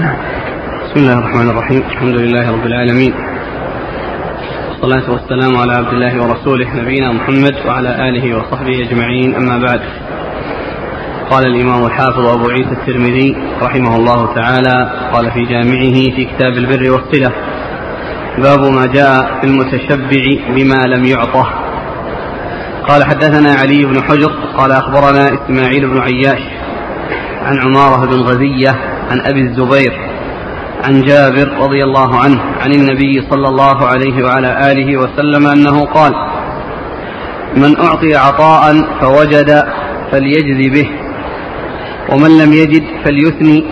نعم. بسم الله الرحمن الرحيم. الحمد لله رب العالمين. والصلاة والسلام على عبد الله ورسوله نبينا محمد وعلى آله وصحبه أجمعين. أما بعد قال الإمام الحافظ أبو عيسى الترمذي رحمه الله تعالى قال في جامعه في كتاب البر والصلة باب ما جاء في المتشبع بما لم يعطه. قال حدثنا علي بن حجر قال أخبرنا إسماعيل بن عياش عن عمارة بن غزية عن أبي الزبير عن جابر رضي الله عنه عن النبي صلى الله عليه وعلى آله وسلم أنه قال من أعطي عطاء فوجد فليجزي به ومن لم يجد فليثني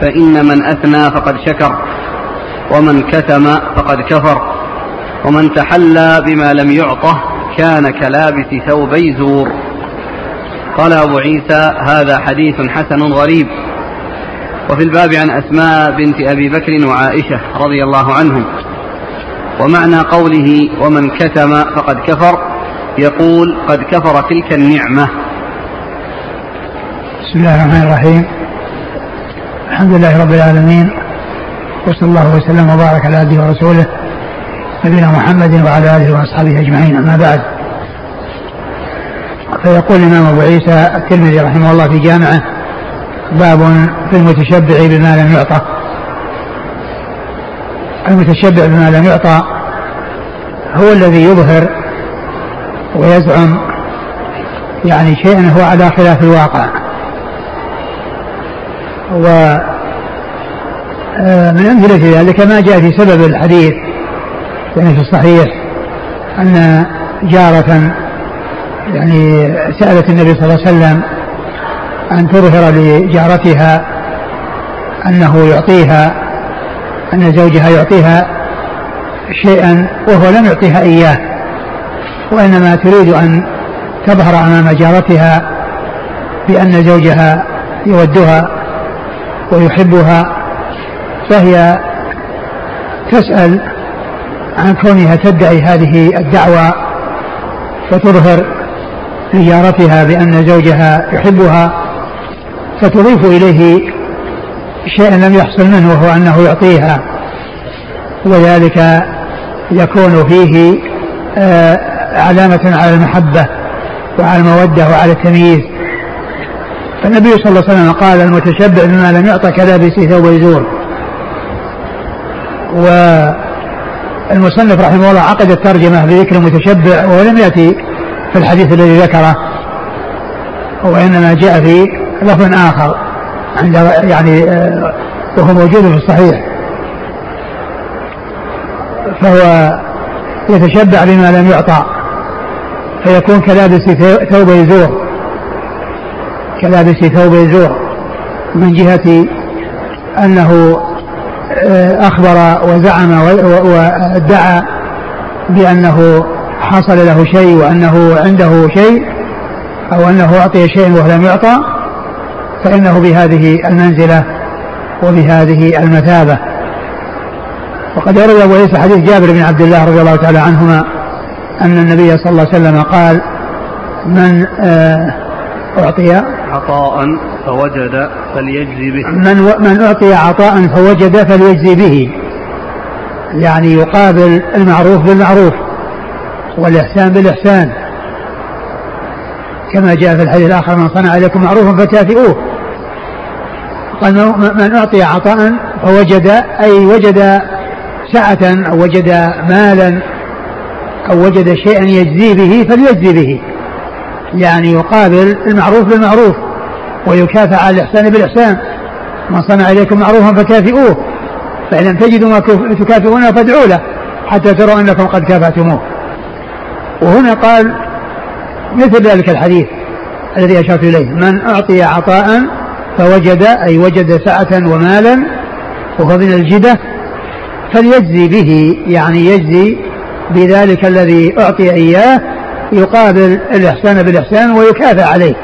فإن من أثنى فقد شكر ومن كتم فقد كفر ومن تحلى بما لم يعطه كان كلابس ثوبي زور. قال أبو عيسى هذا حديث حسن غريب. وفي الباب عن أسماء بنت أبي بكر وعائشة رضي الله عنهم. ومعنى قوله ومن كتم فقد كفر يقول قد كفر تلك النعمة. بسم الله الرحمن الرحيم. الحمد لله رب العالمين. وصلى الله وسلم وبارك على عبده ورسوله نبينا محمد وعلى آله وأصحابه أجمعين. أما بعد فيقول الإمام أبو عيسى الترمذي رحمه الله في جامعه باب في المتشبع بما لم يعطى. المتشبع بما لم يعطى هو الذي يظهر ويزعم يعني شيئا هو على خلاف الواقع. و آه، من أمثلة ذلك ما جاء في سبب الحديث يعني في الصحيح أن جارة يعني سألت النبي صلى الله عليه وسلم أن تظهر لجارتها أنه يعطيها أن زوجها يعطيها شيئا وهو لم يعطيها إياه وإنما تريد أن تظهر أمام جارتها بأن زوجها يودها ويحبها فهي تسأل عن كونها تدعي هذه الدعوة وتظهر لجارتها بأن زوجها يحبها. فتضيف إليه شيئا لم يحصل منه وهو أنه يعطيها. وذلك يكون فيه آه، علامة على المحبة وعلى المودة وعلى التمييز. فالنبي صلى الله عليه وسلم قال المتشبع بما لم يعطى كلابس ثوب يزور والمصنف رحمه الله عقد الترجمة بذكر المتشبع ولم يأتي في الحديث الذي ذكره وإنما جاء في لفظ آخر عند يعني آه، وهو موجود في الصحيح. فهو يتشبع بما لم يعطى فيكون كلابس ثوب يزور كلابس ثوب يزور من جهة أنه آه، أخبر وزعم وادعى بأنه حصل له شيء وأنه عنده شيء أو أنه أعطي شيء وهو لم يعطى. فإنه بهذه المنزلة وبهذه المثابة. وقد يروي أبو عيسى حديث جابر بن عبد الله رضي الله تعالى عنهما أن النبي صلى الله عليه وسلم قال من آه، أعطي عطاء فوجد فليجزي به. من و... من أعطي عطاء فوجد فليجزي به. يعني يقابل المعروف بالمعروف والإحسان بالإحسان. كما جاء في الحديث الآخر من صنع عليكم معروفا فكافئوه. قال من أعطي عطاء فوجد أي وجد سعة أو وجد مالا أو وجد شيئا يجزي به فليجزي به. يعني يقابل المعروف بالمعروف ويكافئ على الإحسان بالإحسان. من صنع إليكم معروفا فكافئوه فإن لم تجدوا ما تكافئونه فادعوا له حتى تروا أنكم قد كافأتموه. وهنا قال مثل ذلك الحديث الذي أشرت إليه من أعطي عطاء فوجد أي وجد سعة ومالا وهو من الجدة فليجزي به يعني يجزي بذلك الذي أعطي إياه يقابل الإحسان بالإحسان ويكافئ عليه.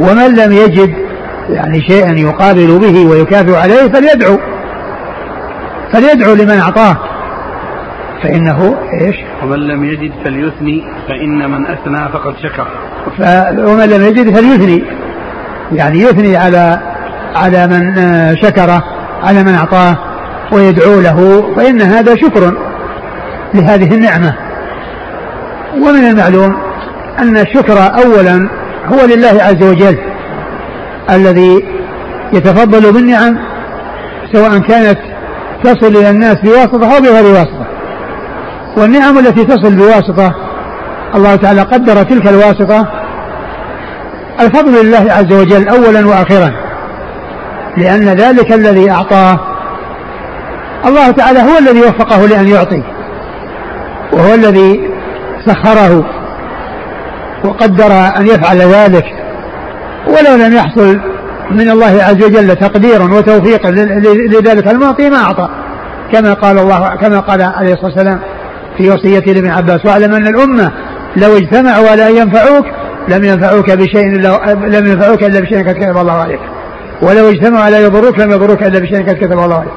ومن لم يجد يعني شيئا يقابل به ويكافئ عليه فليدعو. فليدعو لمن أعطاه. فإنه إيش؟ ومن لم يجد فليثني فإن من أثنى فقد شكر. ومن لم يجد فليثني. يعني يثني على على من آه، شكره على من أعطاه ويدعو له فإن هذا شكر لهذه النعمة. ومن المعلوم أن الشكر أولا هو لله عز وجل الذي يتفضل بالنعم سواء كانت تصل إلى الناس بواسطة أو بغير واسطة. والنعم التي تصل بواسطة الله تعالى قدر تلك الواسطة الفضل لله عز وجل أولا وآخرا. لأن ذلك الذي أعطاه الله تعالى هو الذي وفقه لأن يعطي وهو الذي سخره وقدر أن يفعل ذلك. ولو لم يحصل من الله عز وجل تقدير وتوفيق لذلك المعطي ما أعطى. كما قال الله كما قال عليه الصلاة والسلام في وصيته لابن عباس واعلم أن الأمة لو اجتمعوا على أن ينفعوك لم ينفعوك بشيء إلا لم ينفعوك إلا بشيء قد كتب الله عليك. ولو اجتمعوا على يضروك لم يضروك إلا بشيء قد كتب الله عليك.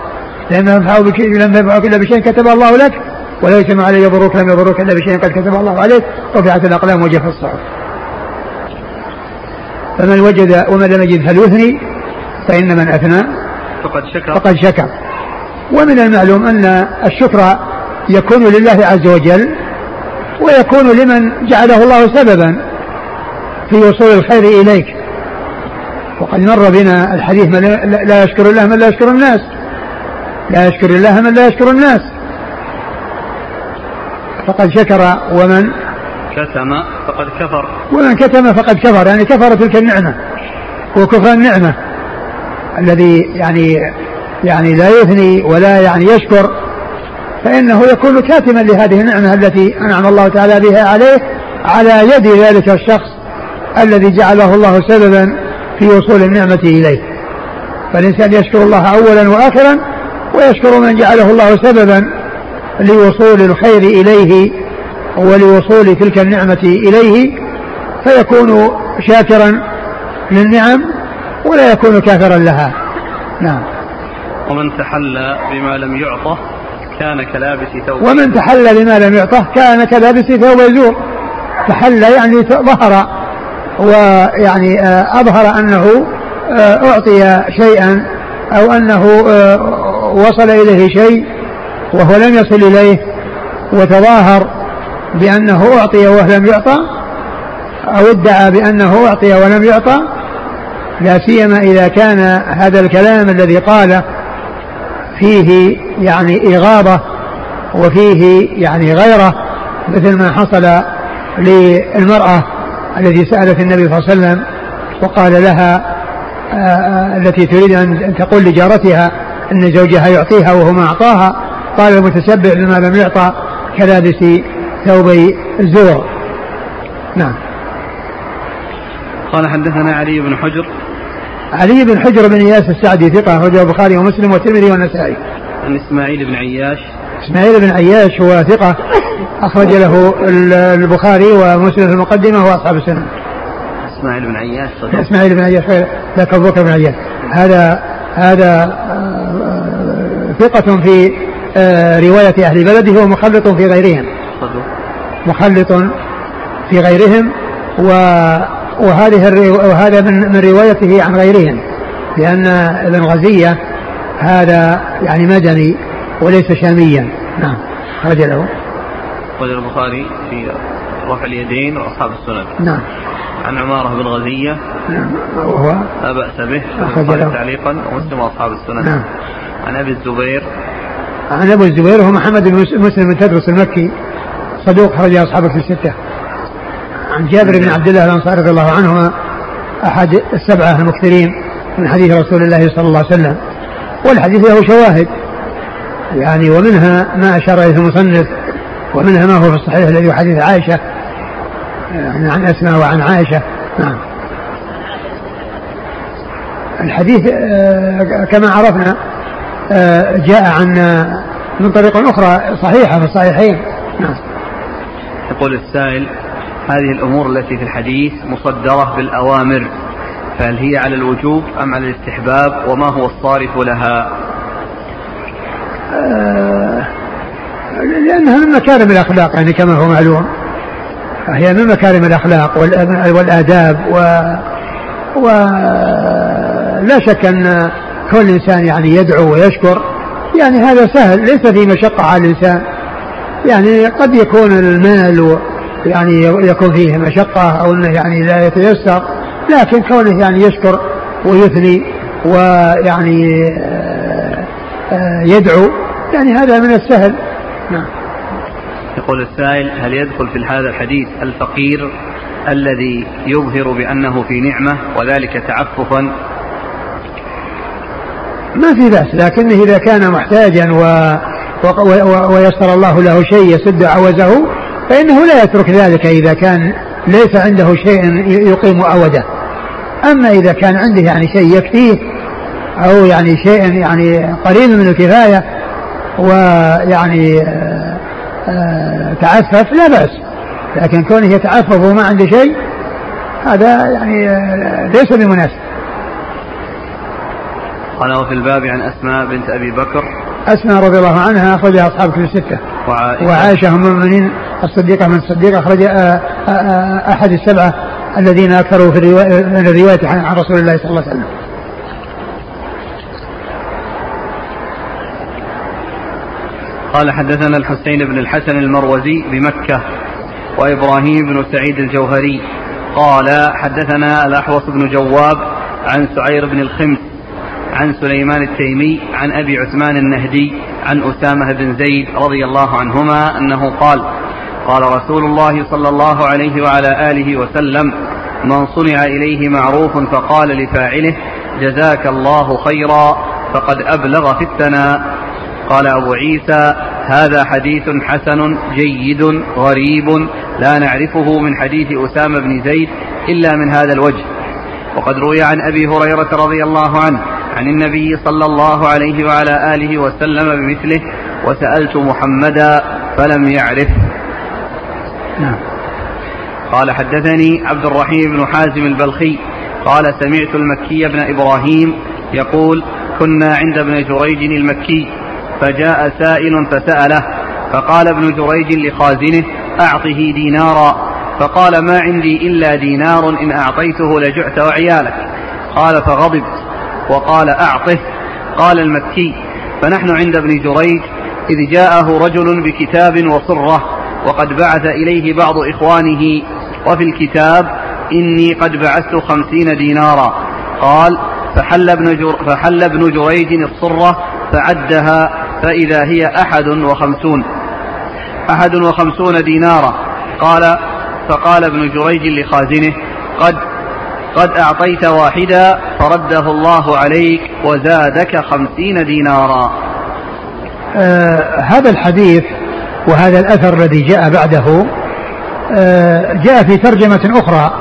لم ينفعوك لم ينفعوك إلا بشيء كتب الله لك. ولو اجتمعوا على يضروك لم يضروك إلا بشيء قد كتب الله عليك. رفعت الأقلام وجف الصحف فمن وجد ومن لم يجد فليثني فإن من أثنى. فقد شكر. فقد شكر. ومن المعلوم أن الشكر يكون لله عز وجل ويكون لمن جعله الله سببا. في وصول الخير إليك. وقد مر بنا الحديث من لا يشكر الله من لا يشكر الناس. لا يشكر الله من لا يشكر الناس. فقد شكر ومن كتم فقد كفر. ومن كتم فقد كفر. يعني كفر تلك النعمة. وكفر النعمة الذي يعني يعني لا يثني ولا يعني يشكر. فإنه يكون كاتما لهذه النعمة التي أنعم الله تعالى بها عليه على يد ذلك الشخص. الذي جعله الله سببا في وصول النعمة إليه. فالإنسان يشكر الله أولا وآخرا ويشكر من جعله الله سببا لوصول الخير إليه ولوصول تلك النعمة إليه فيكون شاكرا للنعم ولا يكون كافرا لها. نعم. ومن تحلى بما لم يعطه كان كلابس ثوب. ومن تحلى بما لم يعطه كان كلابس ثوب يزور. تحلى يعني ظهر ويعني آه، أظهر أنه آه، أعطي شيئا أو أنه آه، وصل إليه شيء وهو لم يصل إليه وتظاهر بأنه أعطي وهو لم يعطى أو ادعى بأنه أعطي ولم يعطى لا سيما إذا كان هذا الكلام الذي قاله فيه يعني إغاظة وفيه يعني غيرة مثل ما حصل للمرأة التي سألت النبي صلى الله عليه وسلم وقال لها آه، آه، التي تريد أن تقول لجارتها أن زوجها يعطيها وهو ما أعطاها قال المتشبع بما لم يعطى كلابس ثوبي الزور. نعم. قال حدثنا علي بن حجر. علي بن حجر بن إياس السعدي ثقة أخرجه البخاري ومسلم والترمذي والنسائي. عن إسماعيل بن عياش. إسماعيل بن عياش هو ثقة. أخرج له البخاري ومسلم في المقدمة واصحاب السنة. إسماعيل بن عياش صدق. إسماعيل بن عياش ذاك أبو بكر بن عياش. هذا هذا آه، ثقة في آه، رواية أهل بلده ومخلط في غيرهم. مخلط في غيرهم و وهذه وهذا من من روايته عن غيرهم. لأن ابن غزية هذا يعني مدني وليس شاميا. نعم. خرج له. خرج البخاري في رفع اليدين وأصحاب السنن. نعم. عن عمارة بن غزية. نعم. وهو لا بأس به. أخرج له تعليقا ومسلم وأصحاب السنن. نعم. عن أبي الزبير. عن أبي الزبير هو محمد بن مسلم بن تدرس المكي صدوق خرج أصحابه في الستة. عن جابر بن عبد الله الأنصاري رضي الله عنهما أحد السبعة المكثرين من حديث رسول الله صلى الله عليه وسلم. والحديث له شواهد. يعني ومنها ما أشار إليه المصنف ومنها ما هو في الصحيح الذي هو حديث عائشة. يعني عن أسماء وعن عائشة. نعم. الحديث آه، كما عرفنا آه، جاء عن من طريق أخرى صحيحة في الصحيحين. نعم. يقول السائل هذه الأمور التي في الحديث مصدرة بالأوامر فهل هي على الوجوب أم على الاستحباب وما هو الصارف لها؟ آه لأنها من مكارم الأخلاق يعني كما هو معلوم. هي من مكارم الأخلاق والآداب و, و ولا شك أن كل إنسان يعني يدعو ويشكر. يعني هذا سهل ليس في مشقة على الإنسان. يعني قد يكون المال يعني يكون فيه مشقة أو أنه يعني لا يتيسر لكن كونه يعني يشكر ويثني ويعني آه، آه، يدعو يعني هذا من السهل. نعم. يقول السائل هل يدخل في هذا الحديث الفقير الذي يظهر بأنه في نعمة وذلك تعففا؟ ما في بأس لكنه إذا كان محتاجا و... و... ويسر الله له شيء يسد عوزه فإنه لا يترك ذلك إذا كان ليس عنده شيء يقيم عوده أما إذا كان عنده يعني شيء يكفيه أو يعني شيء يعني قليل من الكفاية ويعني آه، آه، تعفف لا بأس. لكن كونه يتعفف وما عنده شيء هذا يعني آه، ليس بمناسب قال وفي الباب عن أسماء بنت أبي بكر. أسماء رضي الله عنها أخرجها أصحاب كتب الستة. وعائشة, وعائشة أم المؤمنين الصديقة من الصديقة أخرج أحد السبعة الذين أكثروا في الرواية عن رسول الله صلى الله عليه وسلم. قال حدثنا الحسين بن الحسن المروزي بمكة وإبراهيم بن سعيد الجوهري قال حدثنا الأحوص بن جواب عن سعير بن الخمس عن سليمان التيمي عن أبي عثمان النهدي عن أسامة بن زيد رضي الله عنهما أنه قال قال رسول الله صلى الله عليه وعلى آله وسلم من صنع إليه معروف فقال لفاعله جزاك الله خيرا فقد أبلغ في الثناء. قال أبو عيسى هذا حديث حسن جيد غريب لا نعرفه من حديث أسامة بن زيد إلا من هذا الوجه. وقد روي عن أبي هريرة رضي الله عنه عن النبي صلى الله عليه وعلى آله وسلم بمثله وسألت محمدا فلم يعرف. نعم. قال حدثني عبد الرحيم بن حازم البلخي قال سمعت المكي بن إبراهيم يقول كنا عند ابن جريج المكي فجاء سائل فسأله فقال ابن جريج لخازنه أعطه دينارا. فقال ما عندي إلا دينار إن أعطيته لجعت وعيالك. قال فغضبت وقال أعطه. قال المكي فنحن عند ابن جريج إذ جاءه رجل بكتاب وصرة وقد بعث إليه بعض إخوانه وفي الكتاب إني قد بعثت خمسين دينارا. قال فحل ابن, فحل ابن جريج الصرة فعدها فإذا هي أحد وخمسون. أحد وخمسون دينارا. قال فقال ابن جريج لخازنه قد قد أعطيت واحدا فرده الله عليك وزادك خمسين دينارا. آه هذا الحديث وهذا الأثر الذي جاء بعده آه جاء في ترجمة أخرى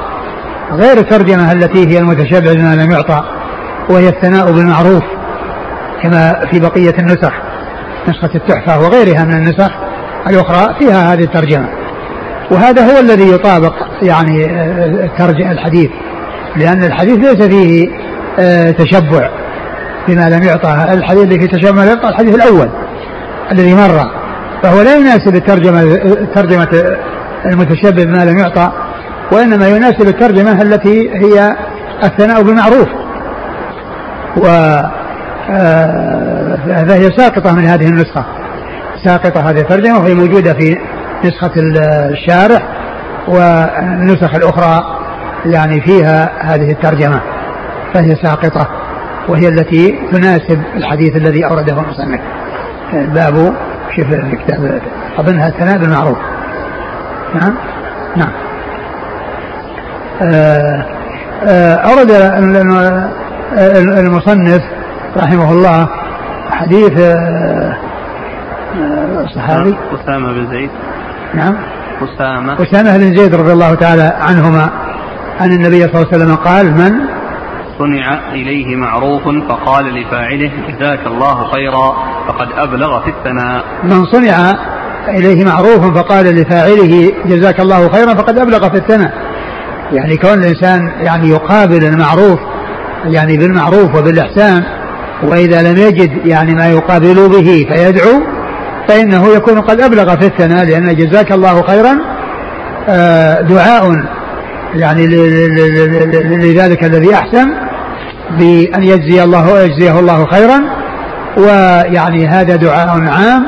غير الترجمة التي هي المتشابه بما لم يعطى وهي الثناء بالمعروف كما في بقية النسخ. نسخة التحفة وغيرها من النسخ الأخرى فيها هذه الترجمة. وهذا هو الذي يطابق يعني ترجمة الحديث لأن الحديث ليس فيه آه، تشبع بما لم يعطى. الحديث اللي فيه تشبع لم يعطى الحديث الأول الذي مر فهو لا يناسب الترجمة ترجمة المتشبه بما لم يعطى وإنما يناسب الترجمة التي هي الثناء بالمعروف. و آه، فهي ساقطة من هذه النسخة. ساقطة هذه الترجمة وهي موجودة في نسخة الشارح والنسخ الأخرى يعني فيها هذه الترجمة. فهي ساقطة وهي التي تناسب الحديث الذي أورده المصنف. باب شوف الكتاب. أظنها الثناء بالمعروف. نعم؟ نعم. آه، آه، أورد المصنف رحمه الله حديث آه، آه، صحابي. أسامة بن زيد. نعم. أسامة. أسامة بن زيد رضي الله تعالى عنهما أن النبي صلى الله عليه وسلم قال من صنع إليه معروف فقال لفاعله جزاك الله خيرا فقد أبلغ في الثناء. من صنع إليه معروف فقال لفاعله جزاك الله خيرا فقد أبلغ في الثناء. يعني كون الإنسان يعني يقابل المعروف يعني بالمعروف وبالإحسان وإذا لم يجد يعني ما يقابل به فيدعو فإنه يكون قد أبلغ في الثناء لأن جزاك الله خيرا آه، دعاء يعني لذلك الذي أحسن بأن يجزي الله يجزيه الله خيرا. ويعني هذا دعاء عام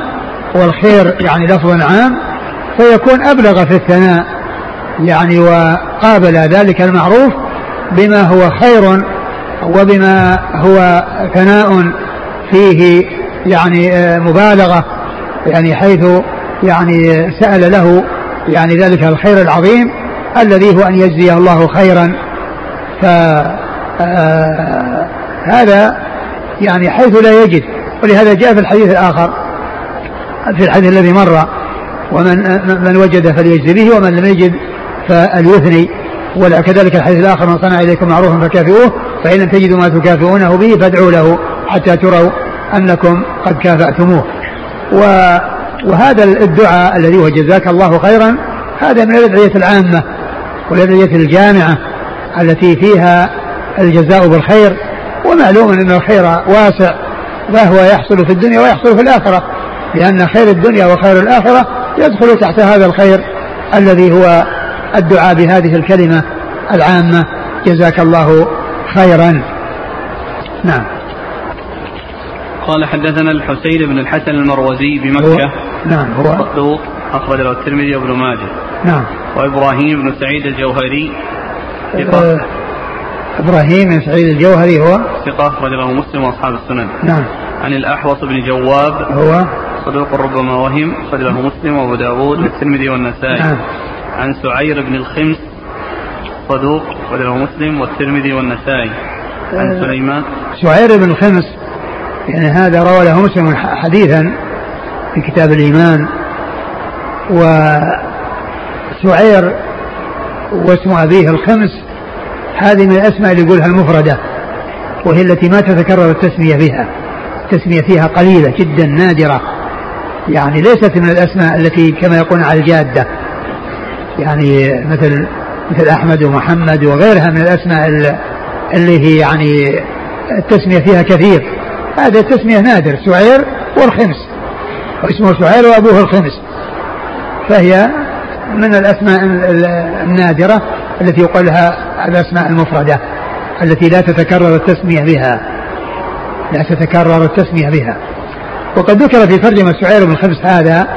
والخير يعني لفظ عام فيكون أبلغ في الثناء يعني وقابل ذلك المعروف بما هو خير وبما هو ثناء فيه يعني آه، مبالغة يعني حيث يعني سأل له يعني ذلك الخير العظيم الذي هو أن يجزيه الله خيرا. ف آه، هذا يعني حيث لا يجد. ولهذا جاء في الحديث الآخر في الحديث الذي مر ومن من وجد فليجزي به ومن لم يجد فليثني. وكذلك الحديث الآخر من صنع إليكم معروفا فكافئوه. فإن لم تجدوا ما تكافئونه به فادعوا له حتى تروا أنكم قد كافأتموه. و وهذا الدعاء الذي هو جزاك الله خيرا هذا من الأدعية العامة والأدعية الجامعة التي فيها الجزاء بالخير ومعلوم أن الخير واسع وهو يحصل في الدنيا ويحصل في الآخرة لأن خير الدنيا وخير الآخرة يدخل تحت هذا الخير الذي هو الدعاء بهذه الكلمة العامة. جزاك الله خيرا. نعم. قال حدثنا الحسين بن الحسن المروزي بمكة. هو نعم هو صدوق أخرج له الترمذي وابن ماجه. نعم. وإبراهيم بن سعيد الجوهري. ثقة. أه إبراهيم بن سعيد الجوهري هو؟ ثقة أخرج له مسلم وأصحاب السنن. نعم. عن الأحوص بن جواب. هو؟ صدوق ربما وهم أخرج له مسلم وأبو داود والترمذي والنسائي. نعم. عن سعير بن الخمس صدوق أخرج له مسلم والترمذي والنسائي. عن أه. سليمان. سعير بن الخمس. يعني هذا روى له مسلم حديثا في كتاب الإيمان. وسعير واسم أبيه الخمس. هذه من الأسماء اللي يقولها المفردة وهي التي ما تتكرر التسمية بها التسمية فيها قليلة جدا نادرة. يعني ليست من الأسماء التي كما يقولون على الجادة. يعني مثل مثل أحمد ومحمد وغيرها من الأسماء اللي هي يعني التسمية فيها كثير. هذا التسمية نادر سعير والخمس. واسمه سعير وأبوه الخمس. فهي من الأسماء النادرة التي يقال لها الأسماء المفردة التي لا تتكرر التسمية بها. لا تتكرر التسمية بها. وقد ذكر في ترجمة سعير بن خمس هذا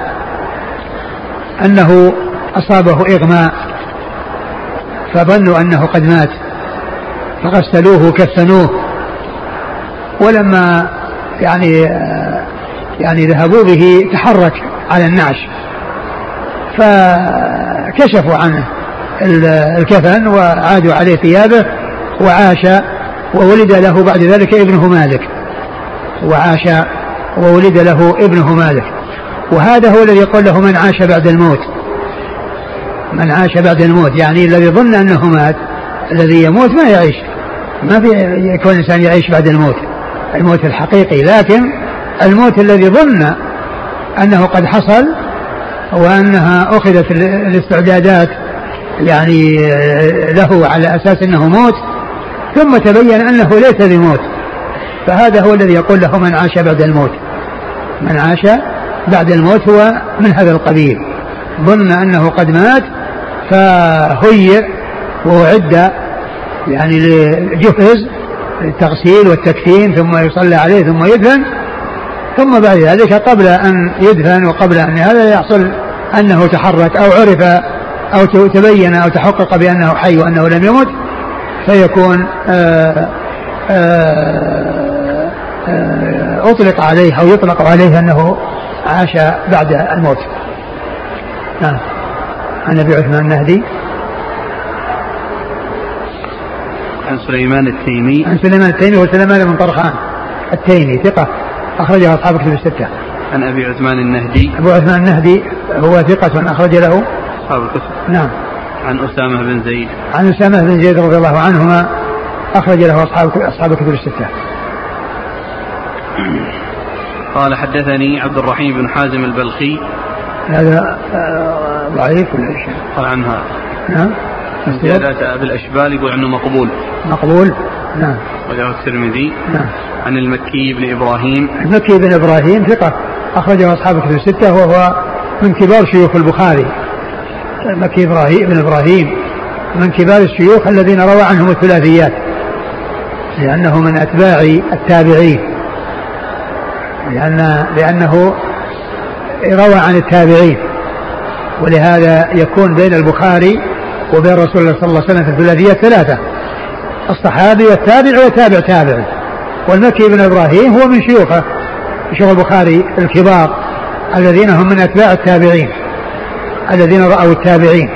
أنه أصابه إغماء فظنوا أنه قد مات فغسلوه وكفنوه. ولما يعني يعني ذهبوا به تحرك على النعش فكشفوا عنه الكفن وعادوا عليه ثيابه وعاش وولد له بعد ذلك ابنه مالك. وعاش وولد له ابنه مالك. وهذا هو الذي يقول له من عاش بعد الموت. من عاش بعد الموت يعني الذي ظن أنه مات الذي يموت ما يعيش ما في يكون الانسان يعيش بعد الموت الموت الحقيقي لكن الموت الذي ظن أنه قد حصل وأنها أخذت الاستعدادات يعني له على أساس أنه موت ثم تبين أنه ليس بموت. فهذا هو الذي يقول له من عاش بعد الموت. من عاش بعد الموت هو من هذا القبيل. ظن أنه قد مات فهيئ وأعد يعني جهز التغسيل والتكفين ثم يصلى عليه ثم يدفن. ثم بعد ذلك قبل أن يدفن وقبل أن هذا يحصل أنه تحرك أو عرف أو تبين أو تحقق بأنه حي وأنه لم يمت فيكون آآ آه، آآ آه، آه، أطلق عليه أو يطلق عليه أنه عاش بعد الموت. نعم. عن أبي عثمان النهدي عن سليمان التيمي. عن سليمان التيمي هو سليمان بن طرخان التيمي ثقة أخرجه أصحاب كتب الستة. عن أبي عثمان النهدي. أبو عثمان النهدي هو ثقة أخرج له. أصحاب الكتب. نعم. عن أسامة بن زيد. عن أسامة بن زيد رضي الله عنهما أخرج له أصحاب أصحاب الكتب الستة. قال حدثني عبد الرحيم بن حازم البلخي. هذا آه، ضعيف ولا إيش؟ قال عنها. نعم. زيادات أبي الأشبال يقول عنه مقبول. مقبول؟ نعم. وجاء الترمذي. نعم. عن المكي بن إبراهيم. المكي بن إبراهيم ثقة. أخرجه أصحاب الكتب الستة وهو من كبار شيوخ البخاري. مكي إبراهيم بن إبراهيم من كبار الشيوخ الذين روى عنهم الثلاثيات. لأنه من أتباع التابعين. لأن لأنه روى عن التابعين. ولهذا يكون بين البخاري وبين رسول الله صلى الله عليه وسلم في الثلاثية ثلاثة. الصحابي والتابع وتابع تابع. والمكي بن إبراهيم هو من شيوخه شيخ البخاري الكبار الذين هم من أتباع التابعين الذين رأوا التابعين.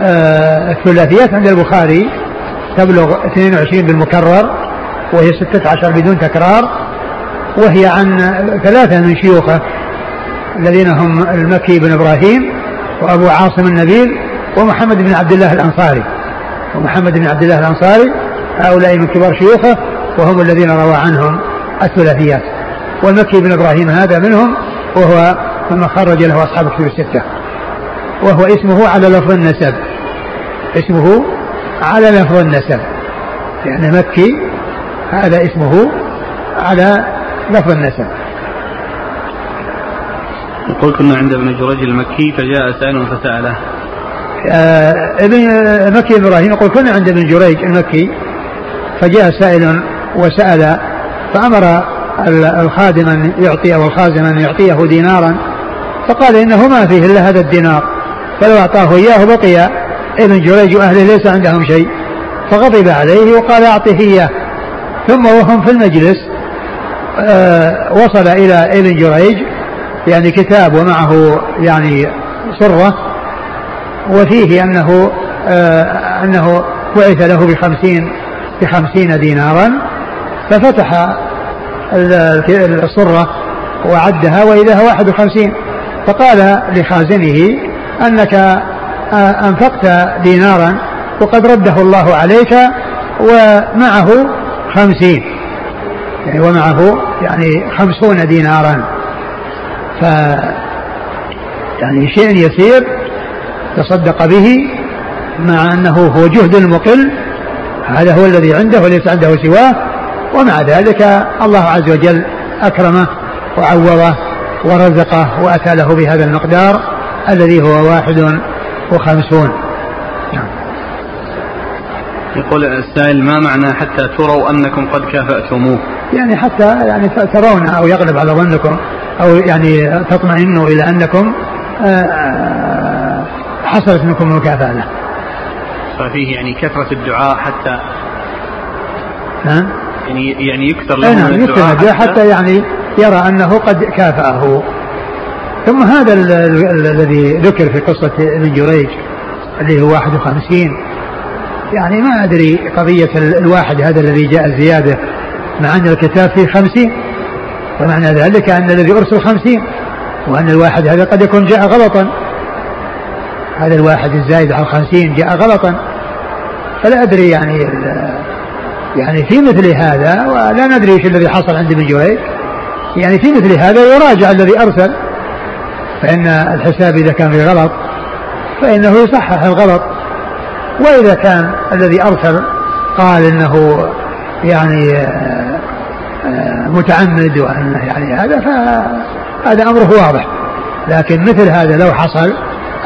فالثلاثيات عند البخاري تبلغ 22 بالمكرر وهي 16 بدون تكرار. وهي عن ثلاثة من شيوخه الذين هم المكي بن إبراهيم وأبو عاصم النبيل ومحمد بن عبد الله الأنصاري. ومحمد بن عبد الله الأنصاري هؤلاء من كبار شيوخه وهم الذين روى عنهم الثلاثيات. والمكي بن إبراهيم هذا منهم وهو مما خرج له أصحاب كتب الستة. وهو اسمه على لفظ النسب. اسمه على لفظ النسب. لأن مكي هذا اسمه على لفظ النسب. يقول كنا عند ابن جريج المكي فجاء سائل فسأله. آه ابن مكي إبراهيم يقول كنا عند ابن جريج المكي فجاء سائل وسأل فأمر الخادم أن يعطي أو الخازن أن يعطيه دينارا فقال إنه ما فيه إلا هذا الدينار فلو أعطاه إياه بقي ابن جريج وأهله ليس عندهم شيء فغضب عليه وقال أعطه إياه ثم وهم في المجلس وصل إلى ابن جريج يعني كتاب ومعه يعني سرة وفيه أنه آه أنه بعث له بخمسين بخمسين دينارا ففتح السرة وعدها وإذا هو واحد وخمسين. فقال لخازنه أنك آه، أنفقت دينارا وقد رده الله عليك ومعه خمسين. يعني ومعه يعني خمسون دينارا. ف يعني شيء يسير تصدق به مع أنه هو جهد مقل. هذا هو الذي عنده وليس عنده سواه. ومع ذلك الله عز وجل أكرمه وعوضه ورزقه وأتى له بهذا المقدار الذي هو واحد وخمسون. يقول السائل ما معنى حتى تروا أنكم قد كافأتموه؟ يعني حتى يعني ترون أو يغلب على ظنكم أو يعني تطمئنوا إلى أنكم آه، آه، حصلت منكم المكافأة له. ففيه يعني كثرة الدعاء حتى ها؟ يعني يعني يكثر له نعم يكثر الدعاء حتى, حتى يعني يرى أنه قد كافأه. ثم هذا الذي ذكر في قصة ابن جريج اللي هو 51 يعني ما أدري قضية الواحد هذا الذي جاء زيادة مع أن الكتاب فيه خمسين ومعنى ذلك أن الذي أرسل خمسين وأن الواحد هذا قد يكون جاء غلطا. هذا الواحد الزايد على الخمسين جاء غلطا. فلا أدري يعني يعني في مثل هذا ولا ندري إيش الذي حصل عند ابن جريج. يعني في مثل هذا يراجع الذي أرسل فإن الحساب إذا كان في غلط فإنه يصحح الغلط. وإذا كان الذي أرسل قال إنه يعني آه، آه، متعمد وأنه يعني هذا فهذا أمره واضح. لكن مثل هذا لو حصل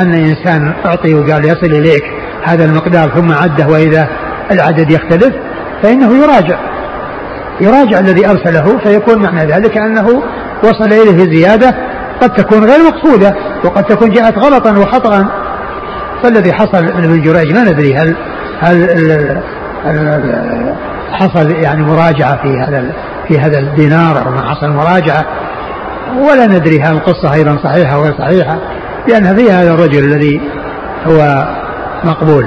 أن إنسان أعطي وقال يصل إليك هذا المقدار ثم عده وإذا العدد يختلف فإنه يراجع. يراجع الذي أرسله فيكون معنى ذلك أنه وصل إليه زيادة قد تكون غير مقصودة وقد تكون جاءت غلطا وخطأ فالذي حصل من ابن جريج ما ندري هل هل حصل يعني مراجعة في هذا في هذا الدينار أو ما حصل مراجعة. ولا ندري هل القصة أيضا صحيحة أو غير صحيحة لأنها في هذا الرجل الذي هو مقبول.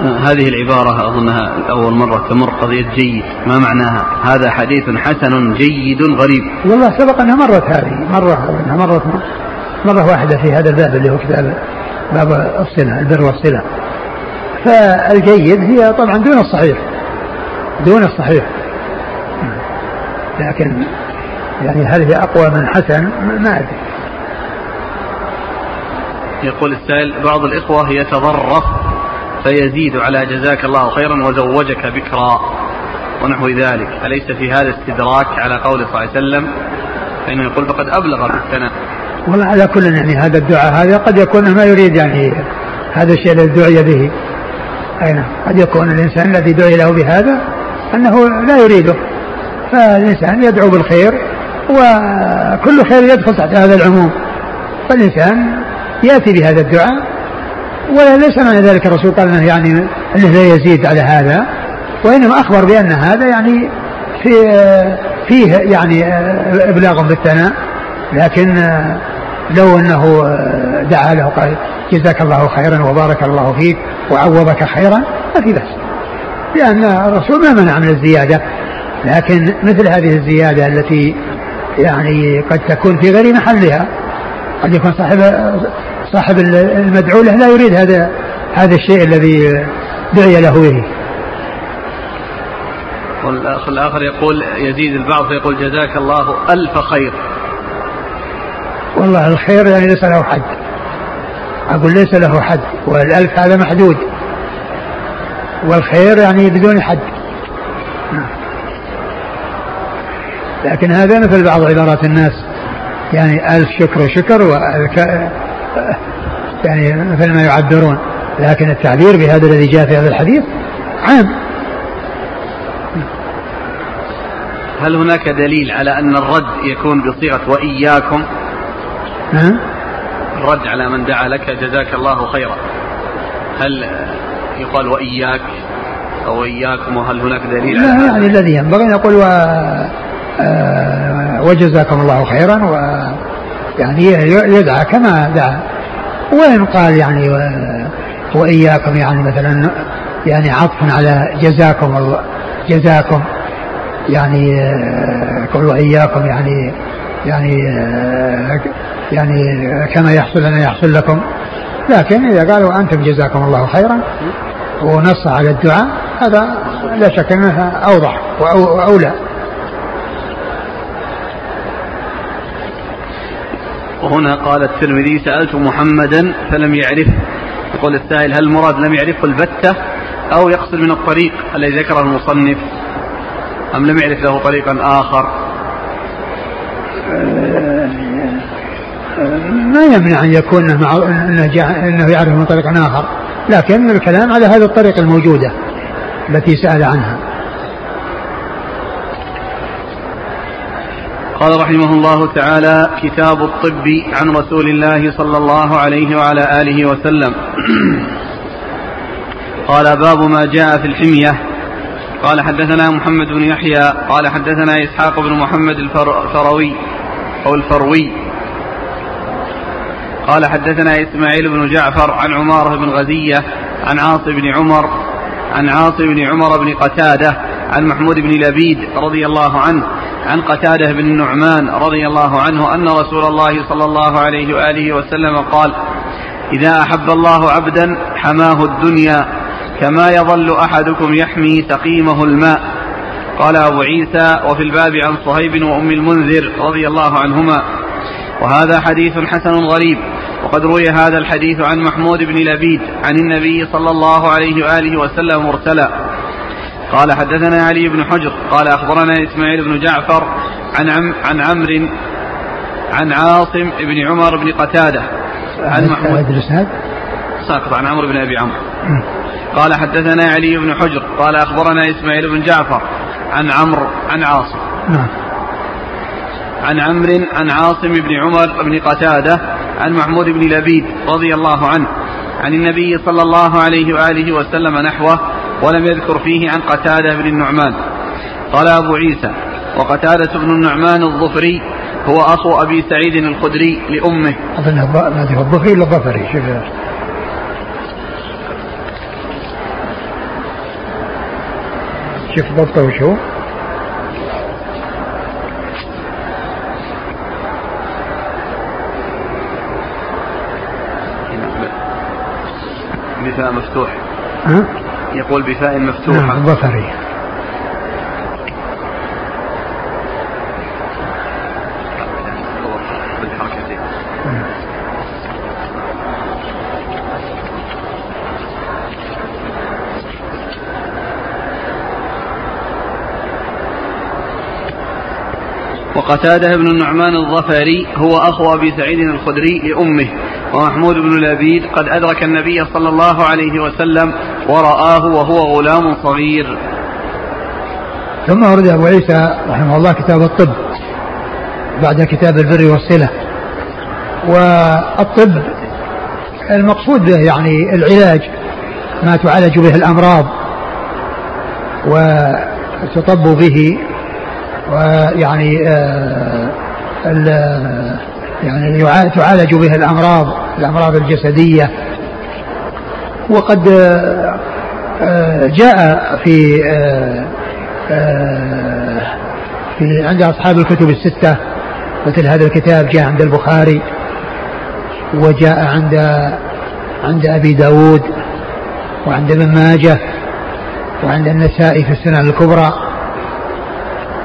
هذه العبارة أظنها أول مرة تمر قضية جيد. ما معناها؟ هذا حديث حسن جيد غريب. والله سبق أنها مرت هذه مرة أنها مرت مرة واحدة في هذا الباب اللي هو كتاب باب الصلة البر والصلة. فالجيد هي طبعا دون الصحيح دون الصحيح. لكن يعني هل هي أقوى من حسن؟ ما أدري. يقول السائل بعض الإخوة يتضرف فيزيد على جزاك الله خيرا وزوجك بكرا ونحو ذلك. أليس في هذا استدراك على قول صلى الله عليه وسلم؟ فإنه يقول فقد أبلغ بالثناء. والله على كل يعني هذا الدعاء هذا قد يكون ما يريد يعني هذا الشيء الذي دعي به. أي نعم. قد يكون الإنسان الذي دعي له بهذا أنه لا يريده. فالإنسان يدعو بالخير وكل خير يدخل تحت هذا العموم. فالإنسان يأتي بهذا الدعاء وليس معنى ذلك الرسول قال إنه يعني إنه لا يزيد على هذا وإنما أخبر بأن هذا يعني في فيه يعني إبلاغ بالثناء. لكن لو أنه دعا له قال جزاك الله خيرا وبارك الله فيك وعوضك خيرا ما في بأس. لأن الرسول ما منع من الزيادة. لكن مثل هذه الزيادة التي يعني قد تكون في غير محلها قد يكون صاحب صاحب المدعو له لا يريد هذا هذا الشيء الذي دعي له به. والأخ الآخر يقول يزيد البعض فيقول جزاك الله ألف خير. والله الخير يعني ليس له حد. أقول ليس له حد والألف هذا محدود. والخير يعني بدون حد. لكن هذا مثل بعض عبارات الناس. يعني ألف شكر شكر والك يعني مثل ما يعبرون. لكن التعبير بهذا الذي جاء في هذا الحديث عام. هل هناك دليل على أن الرد يكون بصيغة وإياكم؟ الرد على من دعا لك جزاك الله خيرا. هل يقال وإياك أو إياكم وهل هناك دليل لا على يعني الذي ينبغي أن نقول و... آه وجزاكم الله خيرا و يعني يدعى كما دعا. وإن قال يعني و... وإياكم يعني مثلا يعني عطف على جزاكم الله جزاكم يعني قل آه، وإياكم يعني يعني آه، يعني كما يحصل لنا يحصل لكم. لكن إذا قالوا أنتم جزاكم الله خيرا ونص على الدعاء هذا لا شك أنه أوضح وأولى. وهنا قال الترمذي سألت محمدا فلم يعرفه يقول السائل هل المراد لم يعرفه البتة أو يقصد من الطريق الذي ذكره المصنف؟ أم لم يعرف له طريقا آخر؟ ما يمنع أن يكون أنه يعرف من طريق آخر. لكن الكلام على هذه الطريق الموجودة التي سأل عنها. قال رحمه الله تعالى كتاب الطب عن رسول الله صلى الله عليه وعلى آله وسلم. قال باب ما جاء في الحمية. قال حدثنا محمد بن يحيى. قال حدثنا إسحاق بن محمد الفروي. أو الفروي قال حدثنا إسماعيل بن جعفر عن عمارة بن غزية عن عاصم بن عمر عن عاصم بن عمر بن قتادة عن محمود بن لبيد رضي الله عنه عن قتادة بن النعمان رضي الله عنه أن رسول الله صلى الله عليه وآله وسلم قال إذا أحب الله عبدا حماه الدنيا كما يظل أحدكم يحمي سقيمه الماء. قال أبو عيسى وفي الباب عن صهيب وأم المنذر رضي الله عنهما. وهذا حديث حسن غريب. وقد روي هذا الحديث عن محمود بن لبيد عن النبي صلى الله عليه وآله وسلم مرسلا. قال حدثنا علي بن حجر قال أخبرنا إسماعيل بن جعفر عن عم عن عمرو عن عاصم بن عمر بن قتادة. عن محمود ساقط عن عمرو بن أبي عمرو. قال حدثنا علي بن حجر قال أخبرنا إسماعيل بن جعفر عن عمرو عن عاصم. نعم. عن عمرو عن عاصم بن عمر بن قتادة عن محمود بن لبيد رضي الله عنه عن النبي صلى الله عليه وآله وسلم نحوه ولم يذكر فيه عن قتادة بن النعمان. قال أبو عيسى وقتادة بن النعمان الظفري هو أخو أبي سعيد الخدري لأمه. أظن الظفري ولا الظفري شوف ضبطه وشو. بفاء مفتوح. ها؟ يقول بفاء مفتوحة نعم ظفري وقتاده بن النعمان الظفري هو أخو أبي سعيد الخدري لأمه ومحمود بن لبيد قد أدرك النبي صلى الله عليه وسلم ورآه وهو غلام صغير. ثم ورد أبو عيسى رحمه الله كتاب الطب بعد كتاب البر والصلة. والطب المقصود به يعني العلاج ما تعالج به الأمراض وتطب به ويعني آه يعني تعالج به الأمراض الأمراض الجسدية. وقد آه جاء في آه في عند أصحاب الكتب الستة مثل هذا الكتاب جاء عند البخاري وجاء عند عند أبي داود وعند ابن ماجه وعند النسائي في السنن الكبرى.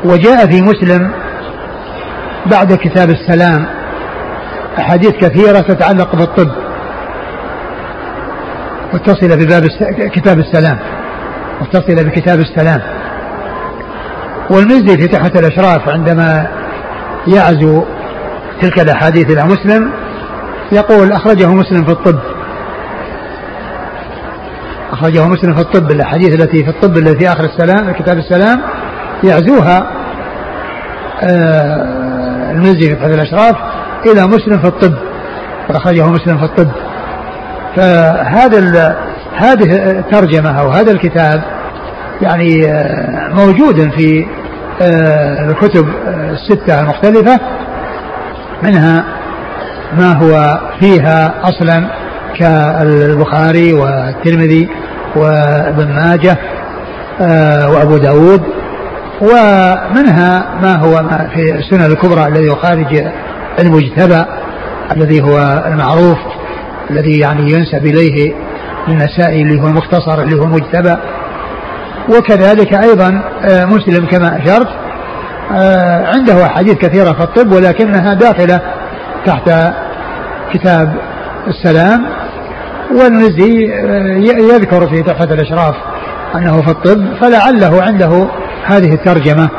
وجاء في مسلم بعد كتاب السلام أحاديث كثيرة تتعلق بالطب متصلة بباب كتاب السلام متصلة بكتاب السلام. والمزي في تحت الأشراف عندما يعزو تلك الأحاديث إلى مسلم يقول أخرجه مسلم في الطب. أخرجه مسلم في الطب الأحاديث التي في الطب التي في آخر السلام كتاب السلام يعزوها آه، في تحت الأشراف إلى مسلم في الطب أخرجه مسلم في الطب. فهذا هذه الترجمة أو هذا الكتاب يعني آه، موجود في آه، الكتب الستة المختلفة منها ما هو فيها أصلا كالبخاري والترمذي وابن ماجه وأبو داود. ومنها ما هو ما في السنن الكبرى الذي يخارج المجتبى الذي هو المعروف الذي يعني ينسب إليه النسائي اللي هو المختصر اللي هو المجتبى. وكذلك أيضا آه، مسلم كما أشرت آه، عنده أحاديث كثيرة في الطب ولكنها داخلة تحت كتاب السلام. والمزي آه، يذكر في تحفة الأشراف أنه في الطب فلعله عنده هذه الترجمة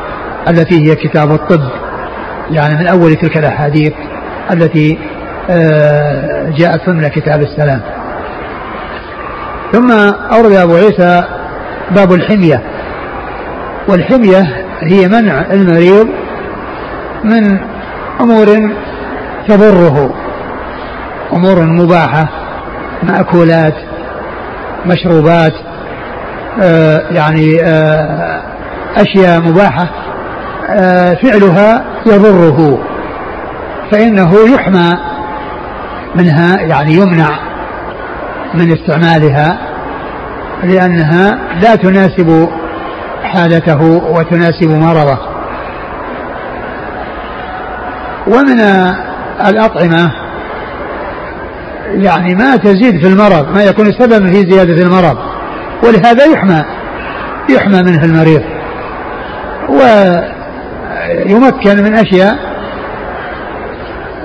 التي هي كتاب الطب يعني من أول تلك الأحاديث التي جاءت ضمن كتاب السلام. ثم أورد أبو عيسى باب الحمية. والحمية هي منع المريض من أمور تضره أمور مباحة مأكولات مشروبات آه يعني آه أشياء مباحة آه فعلها يضره فإنه يحمى منها يعني يمنع من استعمالها لأنها لا تناسب حالته وتناسب مرضه. ومن الأطعمة يعني ما تزيد في المرض ما يكون سببا في زيادة المرض ولهذا يحمى يحمى منه المريض. ويمكن من أشياء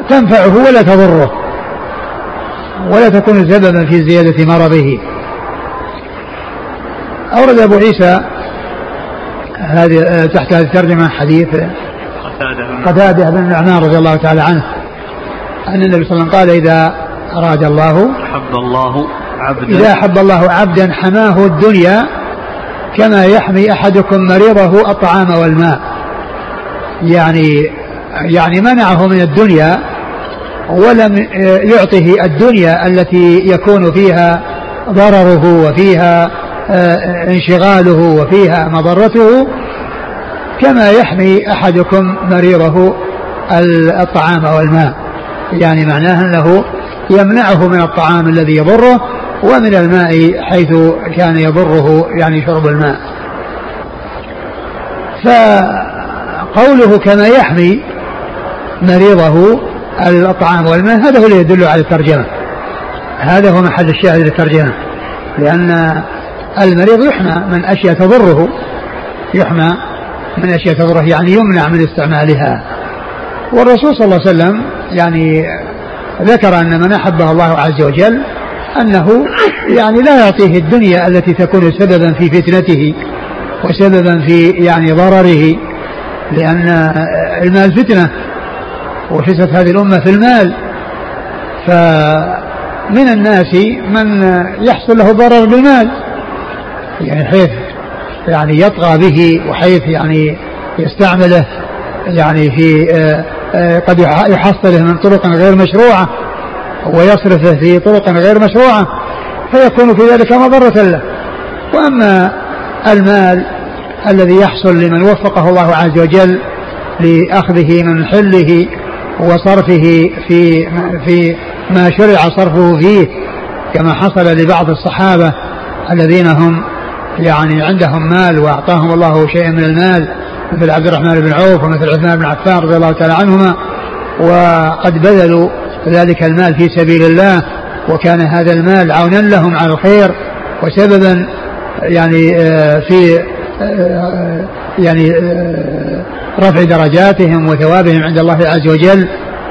تنفعه ولا تضره ولا تكون سببا في زيادة مرضه. أورد أبو عيسى هذه آه، تحت هذه الترجمة حديث قتادة بن النعمان رضي الله تعالى عنه أن النبي صلى الله عليه وسلم قال إذا أراد الله أحب الله عبدا إذا أحب الله عبدا حماه الدنيا كما يحمي أحدكم مريضه الطعام والماء. يعني يعني منعه من الدنيا ولم يعطه الدنيا التي يكون فيها ضرره وفيها آه، انشغاله وفيها مضرته كما يحمي أحدكم مريضه الطعام والماء. يعني معناه أنه يمنعه من الطعام الذي يضره ومن الماء حيث كان يضره يعني شرب الماء. فقوله كما يحمي مريضه الطعام والماء هذا هو اللي يدل على الترجمة. هذا هو محل الشاهد للترجمة. لأن المريض يحمى من أشياء تضره. يحمى من أشياء تضره يعني يمنع من استعمالها. والرسول صلى الله عليه وسلم يعني ذكر أن من أحبه الله عز وجل أنه يعني لا يعطيه الدنيا التي تكون سببا في فتنته وسببا في يعني ضرره لأن المال فتنة وفتنة هذه الأمة في المال. فمن الناس من يحصل له ضرر بالمال يعني حيث يعني يطغى به وحيث يعني يستعمله يعني في آه، آه، قد يحصله من طرق غير مشروعة. ويصرفه في طرق غير مشروعة فيكون في ذلك مضرة له. وأما المال الذي يحصل لمن وفقه الله عز وجل لأخذه من حله وصرفه في في ما شرع صرفه فيه كما حصل لبعض الصحابة الذين هم يعني عندهم مال وأعطاهم الله شيئا من المال مثل عبد الرحمن بن عوف ومثل عثمان بن عفان رضي الله تعالى عنهما وقد بذلوا ذلك المال في سبيل الله وكان هذا المال عونا لهم على الخير وسببا يعني آه، في آه، يعني آه، رفع درجاتهم وثوابهم عند الله عز وجل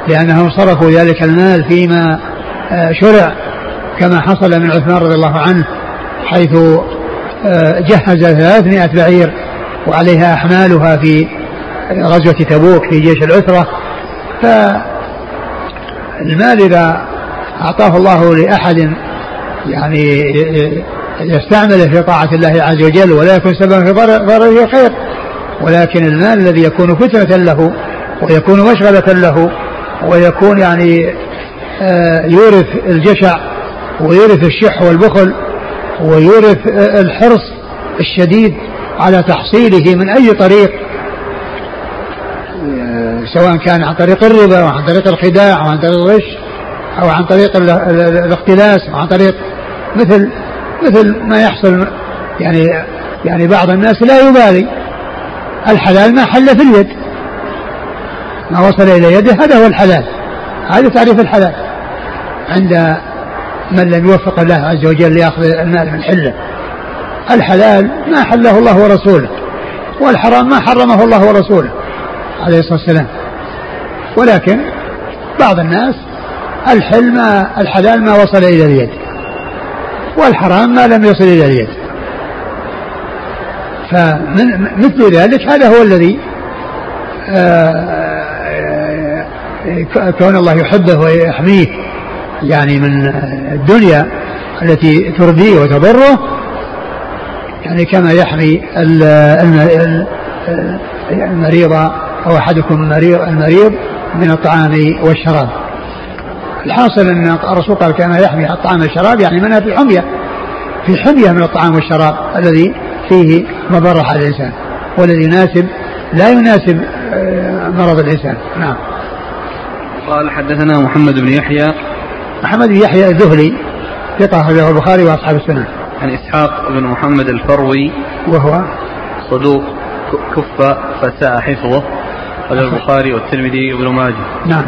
لأنهم صرفوا ذلك المال فيما شرع كما حصل من عثمان رضي الله عنه حيث جهز ثلاثمائة بعير وعليها أحمالها في غزوة تبوك في جيش العسرة. فالمال إذا أعطاه الله لأحد يعني يستعمله في طاعة الله عز وجل ولا يكون سببا في ضرره خير. ولكن المال الذي يكون فتنة له ويكون مشغلة له ويكون يعني آه، يورث الجشع ويورث الشح والبخل ويورث الحرص الشديد على تحصيله من أي طريق آه، سواء كان عن طريق الربا أو عن طريق الخداع أو عن طريق الغش أو عن طريق الاختلاس أو عن طريق مثل مثل ما يحصل يعني يعني بعض الناس لا يبالي. الحلال ما حل في اليد. ما وصل إلى يده هذا هو الحلال. هذا تعريف الحلال. عند من لم يوفق الله عز وجل ليأخذ المال من حلة. الحلال ما حله الله ورسوله والحرام ما حرمه الله ورسوله. عليه الصلاة والسلام. ولكن بعض الناس الحل ما الحلال ما وصل إلى اليد والحرام ما لم يصل إلى اليد فمثل ذلك هذا هو الذي آه، كون الله يحبه ويحميه يعني من الدنيا التي ترضيه وتضره يعني كما يحمي المريض أحدكم المريض, المريض من الطعام والشراب. الحاصل أن الرسول قال كما يحمي الطعام والشراب يعني منها في حمية في حمية من الطعام والشراب الذي فيه مضرة على الإنسان والذي يناسب لا يناسب آه، مرض الإنسان. نعم. قال حدثنا محمد بن يحيى. محمد بن يحيى الذهلي ثقة أخرجه البخاري وأصحاب السنة. عن إسحاق بن محمد الفروي. وهو صدوق كف فساء حفظه. قال البخاري والترمذي وابن ماجه. نعم.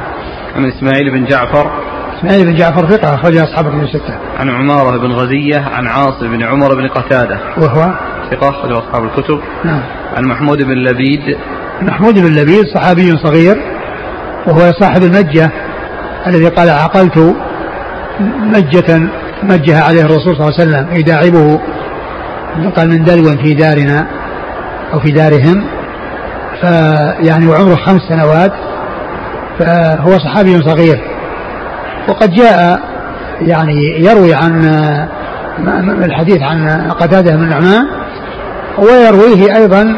عن إسماعيل بن جعفر. إسماعيل بن جعفر ثقة أخرج أصحاب الكتب الستة. عن عمارة بن غزية عن عاصم بن عمر بن قتادة. وهو؟ ثقة أخرج أصحاب الكتب. نعم. عن محمود بن لبيد. محمود بن لبيد صحابي صغير وهو صاحب المجة الذي قال عقلت مجة مجها عليه الرسول صلى الله عليه وسلم يداعبه قال من دلو في دارنا أو في دارهم فيعني وعمره خمس سنوات فهو صحابي صغير. وقد جاء يعني يروي عن الحديث عن قتادة بن النعمان ويرويه أيضا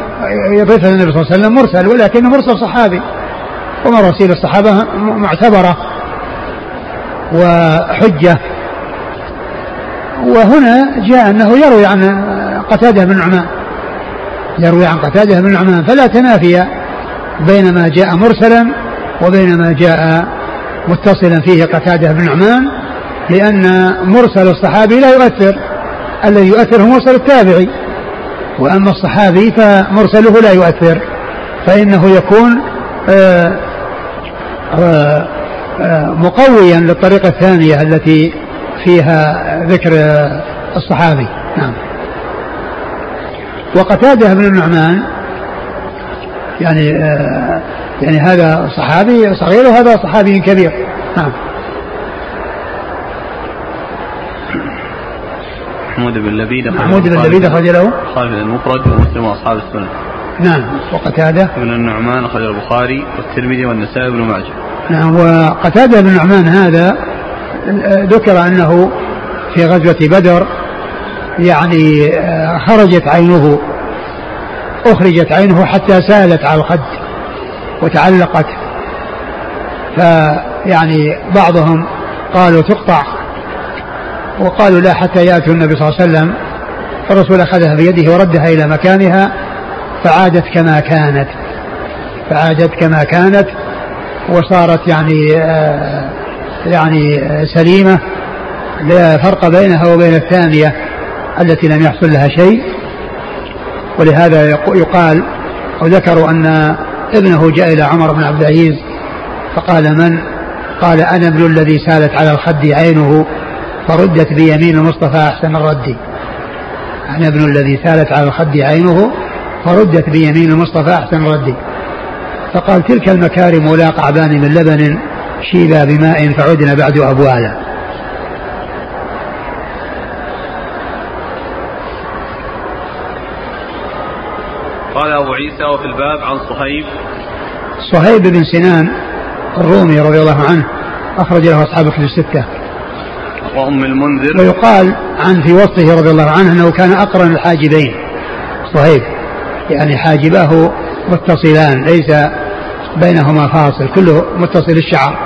يضيفه النبي صلى الله عليه وسلم مرسل ولكنه مرسل صحابي. ومراسيل الصحابة معتبرة وحجة. وهنا جاء أنه يروي عن قتادة بن نعمان. يروي عن قتادة بن نعمان فلا تنافي بين ما جاء مرسلا وبين ما جاء متصلا فيه قتادة بن نعمان لأن مرسل الصحابي لا يؤثر الذي يؤثر هو مرسل التابعي وأما الصحابي فمرسله لا يؤثر فإنه يكون آه، آآ آه، مقويا للطريقة الثانية التي فيها ذكر الصحابي. نعم. وقتاده بن النعمان يعني آه يعني هذا صحابي صغير وهذا صحابي كبير. نعم. محمود بن لبيد محمود بن لبيد أخرج له؟ خالد المفرد ومسلم وأصحاب السنة. نعم. وقتادة؟ ابن النعمان أخرج البخاري والترمذي والنسائي بن ماجه. نعم. وقتادة بن النعمان هذا ذكر أنه في غزوة بدر يعني آه، خرجت عينه أخرجت عينه حتى سالت على الخد وتعلقت. فيعني بعضهم قالوا تقطع وقالوا لا حتى يأتوا النبي صلى الله عليه وسلم. فالرسول أخذها بيده وردها إلى مكانها فعادت كما كانت فعادت كما كانت وصارت يعني آه يعني سليمة. لا فرق بينها وبين الثانية. التي لم يحصل لها شيء. ولهذا يقال أو ذكروا أن ابنه جاء إلى عمر بن عبد العزيز فقال من؟ قال أنا ابن الذي سالت على الخد عينه فردت بيمين المصطفى أحسن الرد. أنا ابن الذي سالت على الخد عينه فردت بيمين المصطفى أحسن الرد. فقال تلك المكارم لا قعبان من لبن شيبا بماء فعدنا بعد أبوالا. قال أبو عيسى وفي الباب عن صهيب. صهيب بن سنان الرومي رضي الله عنه أخرج له أصحاب الكتب الستة. وأم المنذر. ويقال عن في وصفه رضي الله عنه أنه كان أقرن الحاجبين. صهيب يعني حاجباه متصلان ليس بينهما فاصل كله متصل الشعر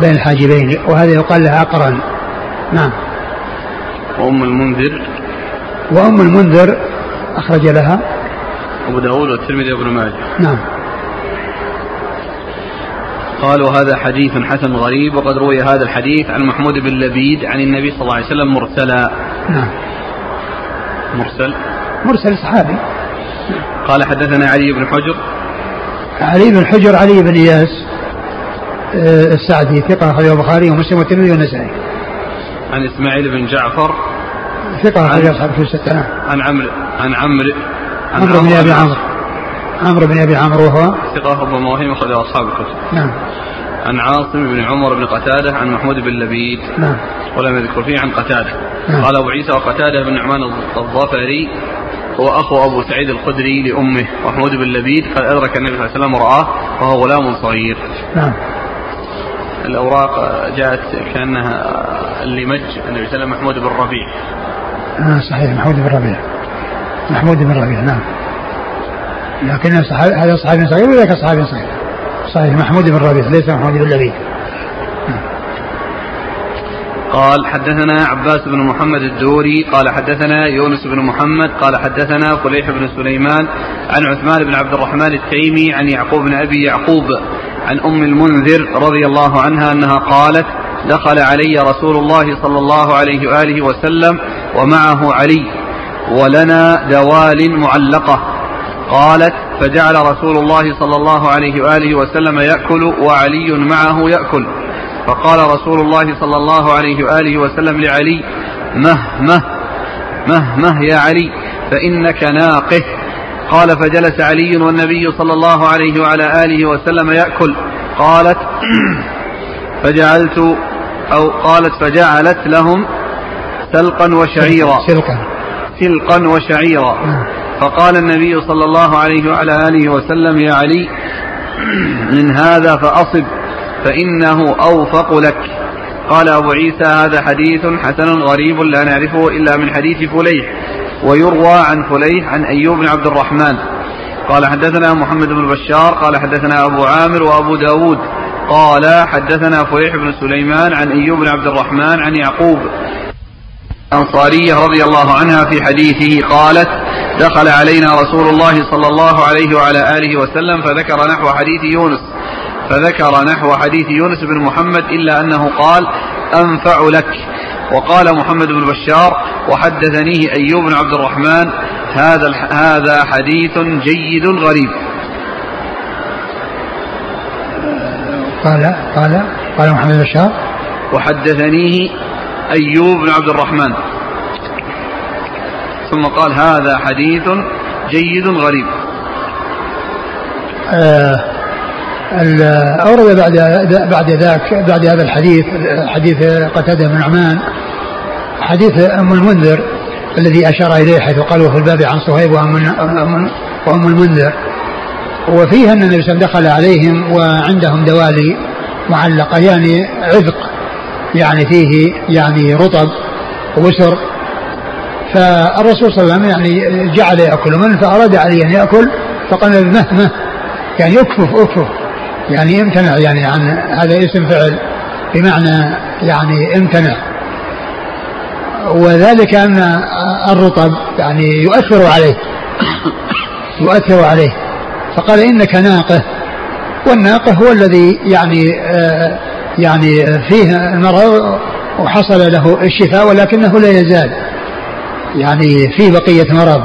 بين الحاجبين وهذا يقال لها أقرن. نعم. وأم المنذر. وأم المنذر أخرج لها. أبو داود والترمذي وابن ماجه. نعم. قال وهذا حديث حسن غريب وقد روي هذا الحديث عن محمود بن لبيد عن النبي صلى الله عليه وسلم مرسلا. نعم. مرسل. مرسل صحابي. قال حدثنا علي بن حجر. علي بن حجر علي بن إياس آه، السعدي ثقة أخرجه البخاري ومسلم والترمذي والنسائي. عن إسماعيل بن جعفر. ثقة أخرج أصحاب في الستة عن عمرو عن عمرو عمرو بن أبي عمرو. عمرو بن أبي عمرو وهو؟ ثقة أبو مواهيم أخرج أصحاب الكتب. نعم. عن عاصم بن عمر بن قتادة عن محمود بن لبيد. نعم. ولم يذكر فيه عن قتادة. نعم. قال أبو عيسى وقتادة بن نعمان الظفري هو أخو أبو سعيد الخدري لأمه محمود بن لبيد. قد أدرك النبي صلى الله عليه وسلم ورآه وهو غلام صغير. نعم. الأوراق جاءت كأنها لمج النبي صلى الله عليه وسلم محمود بن ربيع. آه صحيح محمود بن ربيع. محمود بن ربيع نعم. لكن هذا صحابي صغير وذاك صحابي صغير صحيح محمود بن ربيع ليس محمود بن لبيد قال حدثنا عباس بن محمد الدوري قال حدثنا يونس بن محمد قال حدثنا فليح بن سليمان عن عثمان بن عبد الرحمن التيمي عن يعقوب بن أبي يعقوب عن أم المنذر رضي الله عنها أنها قالت دخل علي رسول الله صلى الله عليه وآله وسلم ومعه علي. ولنا دوال معلقة. قالت فجعل رسول الله صلى الله عليه وآله وسلم يأكل وعلي معه يأكل. فقال رسول الله صلى الله عليه وآله وسلم لعلي مه مه مه مه يا علي فإنك ناقه. قال فجلس علي والنبي صلى الله عليه وعلى آله وسلم يأكل. قالت فجعلت أو قالت فجعلت لهم سلقا وشعيرا. سلقا سلقا وشعيرا. فقال النبي صلى الله عليه وعلى آله وسلم يا علي من هذا فأصب فإنه أوفق لك قال أبو عيسى هذا حديث حسن غريب لا نعرفه إلا من حديث فليح ويروى عن فليح عن أيوب بن عبد الرحمن قال حدثنا محمد بن بشار قال حدثنا أبو عامر وأبو داود قال حدثنا فليح بن سليمان عن أيوب بن عبد الرحمن عن يعقوب أنصارية رضي الله عنها في حديثه قالت دخل علينا رسول الله صلى الله عليه وعلى آله وسلم فذكر نحو حديث يونس فذكر نحو حديث يونس بن محمد إلا أنه قال أنفع لك وقال محمد بن بشار وحدثنيه أيوب بن عبد الرحمن هذا هذا حديث جيد غريب قال قال قال محمد بن بشار وحدثنيه أيوب بن عبد الرحمن. ثم قال هذا حديث جيد غريب. آه أورد بعد بعد ذاك بعد هذا الحديث حديث قتادة بن نعمان حديث أم المنذر الذي أشار إليه حيث قالوا في الباب عن صهيب وأم المنذر. وفيها أن النبي صلى الله عليه وسلم دخل عليهم وعندهم دوالي معلقة يعني عذق. يعني فيه يعني رطب وسر فالرسول صلى الله عليه وسلم يعني جعل يأكل منه فأراد علي أن يأكل فقال مهمه يعني اكفف أكفف. يعني امتنع يعني عن هذا اسم فعل بمعنى يعني امتنع. وذلك أن الرطب يعني يؤثر عليه يؤثر عليه. فقال إنك ناقه والناقه هو الذي يعني آه يعني فيه المرض وحصل له الشفاء ولكنه لا يزال يعني في بقية مرض.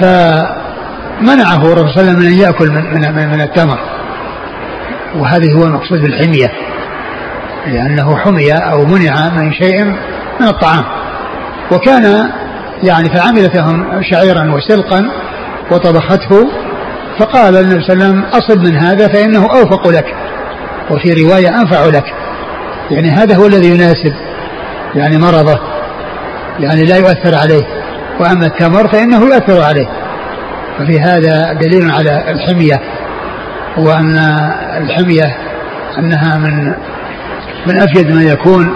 فمنعه الرسول صلى الله عليه وسلم من أن يأكل من, من, من التمر. وهذه هو المقصود بالحمية. لأنه حمي أو منع من شيء من الطعام. وكان يعني فعملت لهم شعيرا وسلقا وطبخته فقال النبي صلى الله عليه وسلم أصب من هذا فإنه أوفق لك. وفي رواية أنفع لك. يعني هذا هو الذي يناسب يعني مرضه. يعني لا يؤثر عليه. وأما التمر فإنه يؤثر عليه. ففي هذا دليل على الحمية. وأن الحمية أنها من من أفيد ما يكون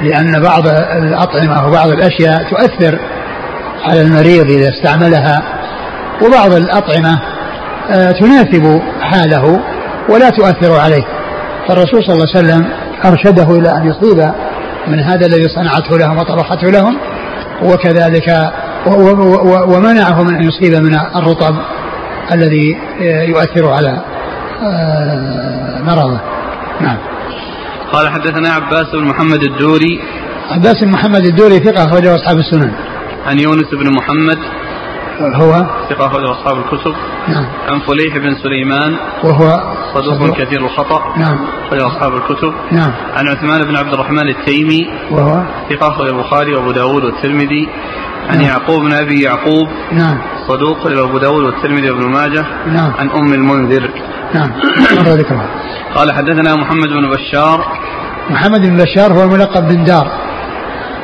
لأن بعض الأطعمة وبعض الأشياء تؤثر على المريض إذا استعملها. وبعض الأطعمة آه، تناسب حاله ولا تؤثر عليه. فالرسول صلى الله عليه وسلم أرشده إلى أن يصيب من هذا الذي صنعته لهم وطبخته لهم وكذلك ومنعه من أن يصيب من الرطب الذي يؤثر على آه، مرضه. نعم. قال حدثنا عباس بن محمد الدوري. عباس بن محمد الدوري ثقة أخرجه أصحاب السنن. عن يونس بن محمد هو ثقة أخرجه أصحاب الكتب. نعم. عن فليح بن سليمان. وهو صدوق كثير الخطأ. نعم. أخرجه أصحاب الكتب. نعم. عن عثمان بن عبد الرحمن التيمي. وهو ثقة أخرج البخاري وأبو داود والترمذي. عن نعم. يعقوب بن أبي يعقوب. نعم. صدوق أبو داود والترمذي وابن ماجه. نعم. عن أم المنذر. نعم. مر ذكرها قال حدثنا محمد بن بشار. محمد بن بشار هو الملقب بن دار.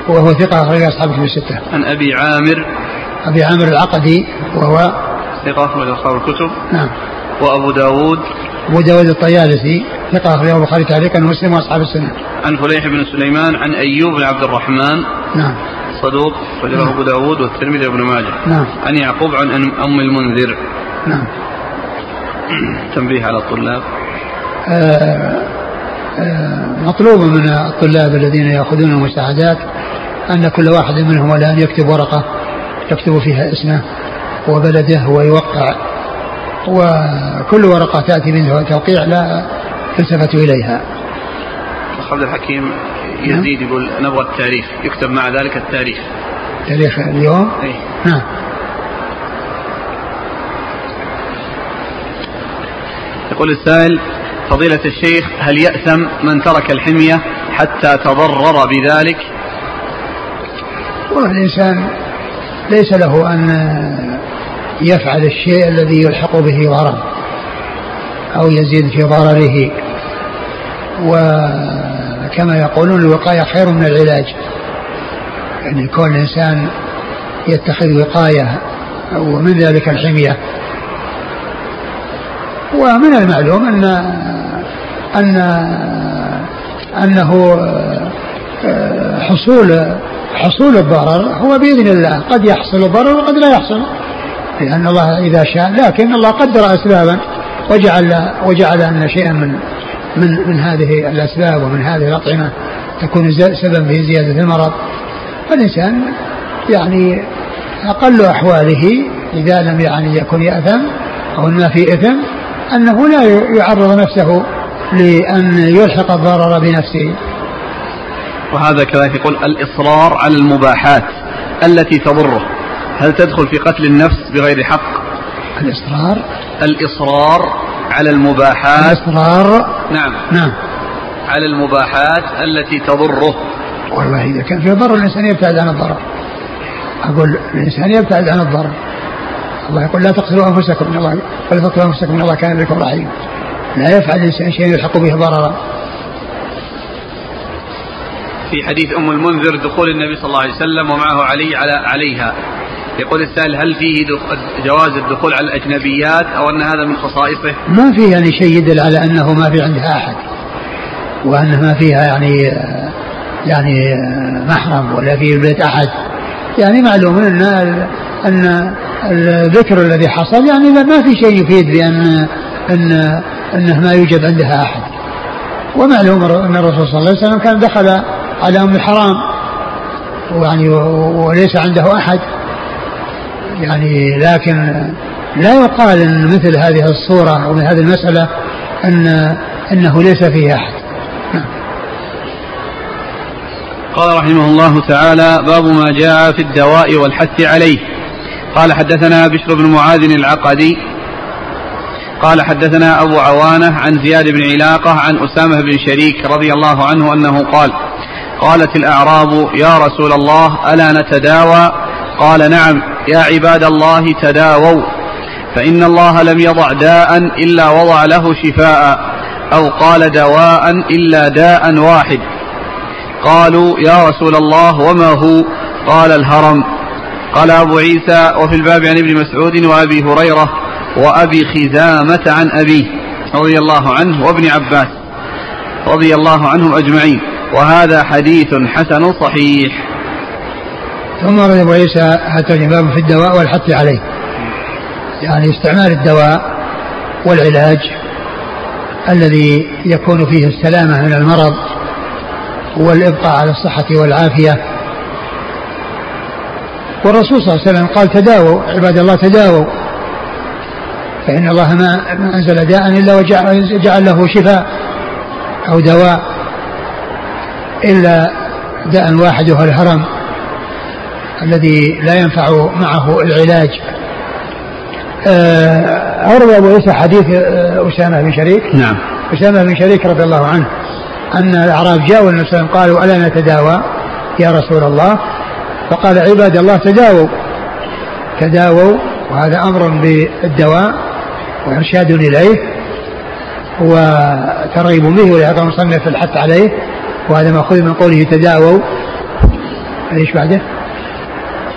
وهو ثقة أخرج أصحاب الكتب الستة. عن أبي عامر. أبي عامر العقدي وهو ثقة أخرج أصحاب الكتب. نعم. وأبو داود أبو داود الطيالسي ثقة أخرجه البخاري تعليقا ومسلم وأصحاب السنة. عن فليح بن سليمان عن أيوب بن عبد الرحمن. نعم. صدوق أخرجه نعم. أبو داود والترمذي وابن ماجه. نعم. عن يعقوب عن أم المنذر. نعم. تنبيه على الطلاب. آه آه مطلوب من الطلاب الذين يأخذون المساعدات أن كل واحد منهم الآن يكتب ورقة يكتب فيها اسمه وبلده ويوقع وكل ورقة تأتي منه توقيع لا يلتفت إليها. عبد الحكيم يزيد يقول نبغى التاريخ يكتب مع ذلك التاريخ. تاريخ اليوم؟ أي. نعم. يقول السائل فضيلة الشيخ هل يأثم من ترك الحمية حتى تضرر بذلك؟ والإنسان ليس له أن يفعل الشيء الذي يلحق به ضرر أو يزيد في ضرره. وكما يقولون الوقاية خير من العلاج. يعني كون الإنسان يتخذ وقاية ومن ذلك الحمية. ومن المعلوم أن أن أنه حصول حصول الضرر هو بإذن الله. قد يحصل الضرر وقد لا يحصل. لأن الله إذا شاء لكن الله قدر أسبابا وجعل وجعل أن شيئا من من من هذه الأسباب ومن هذه الأطعمة تكون سببا في زيادة المرض. فالإنسان يعني أقل أحواله إذا لم يعني يكن يأثم أو ما في إثم أنه لا يعرض نفسه لأن يلحق الضرر بنفسه. وهذا كذلك يقول الإصرار على المباحات التي تضره. هل تدخل في قتل النفس بغير حق؟ الإصرار. الإصرار على المباحات. الإصرار. نعم. نعم. على المباحات التي تضره. والله إذا كان في ضرر الإنسان يبتعد عن الضرر. أقول الإنسان يبتعد عن الضرر. الله يقول لا تقتلوا أنفسكم. من الله ولا تقتلوا أنفسكم. من الله كان بكم رحيم. لا يفعل الإنسان شيئا يلحق به ضررا. في حديث أم المنذر دخول النبي صلى الله عليه وسلم ومعه علي على عليها. يقول السائل هل فيه جواز الدخول على الأجنبيات أو أن هذا من خصائصه؟ ما في يعني شيء يدل على أنه ما في عندها أحد وأنه ما فيها يعني يعني محرم ولا في بيت أحد. يعني معلوم أن أن الذكر الذي حصل يعني ما في شيء يفيد بأن أن أنه ما يوجد عندها أحد. ومعلوم أن الرسول صلى الله عليه وسلم كان دخل على أم الحرام ويعني وليس عنده أحد يعني لكن لا يقال إن مثل هذه الصورة أو هذه المسألة أن إنه ليس فيه أحد. قال رحمه الله تعالى باب ما جاء في الدواء والحث عليه. قال حدثنا بشر بن معاذ العقدي قال حدثنا أبو عوانة عن زياد بن علاقة عن أسامة بن شريك رضي الله عنه أنه قال قالت الأعراب يا رسول الله ألا نتداوى؟ قال نعم يا عباد الله تداووا فإن الله لم يضع داء إلا وضع له شفاء أو قال دواء إلا داء واحد. قالوا يا رسول الله وما هو؟ قال الهرم. قال أبو عيسى وفي الباب عن ابن مسعود وأبي هريرة وأبي خزامة عن أبيه رضي الله عنه وابن عباس رضي الله عنهم أجمعين. وهذا حديث حسن صحيح. ثم ورد أبو عيسى حتى باب في الدواء والحث عليه. يعني استعمال الدواء والعلاج الذي يكون فيه السلامة من المرض والإبقاء على الصحة والعافية. والرسول صلى الله عليه وسلم قال تداووا عباد الله تداووا. فإن الله ما أنزل داء إلا وجعل له شفاء أو دواء. إلا داء واحد وهو الهرم الذي لا ينفع معه العلاج. أورد أبو عيسى حديث آه، أسامة بن شريك. نعم. أسامة بن شريك رضي الله عنه أن الأعراب جاءوا النبي صلى الله عليه وسلم قالوا ألا نتداوى يا رسول الله؟ فقال عباد الله تداووا. تداووا وهذا أمر بالدواء وإرشاد إليه وترغيب به ولهذا المصنف الحث عليه. وهذا مأخوذ من قوله تداووا. إيش بعده؟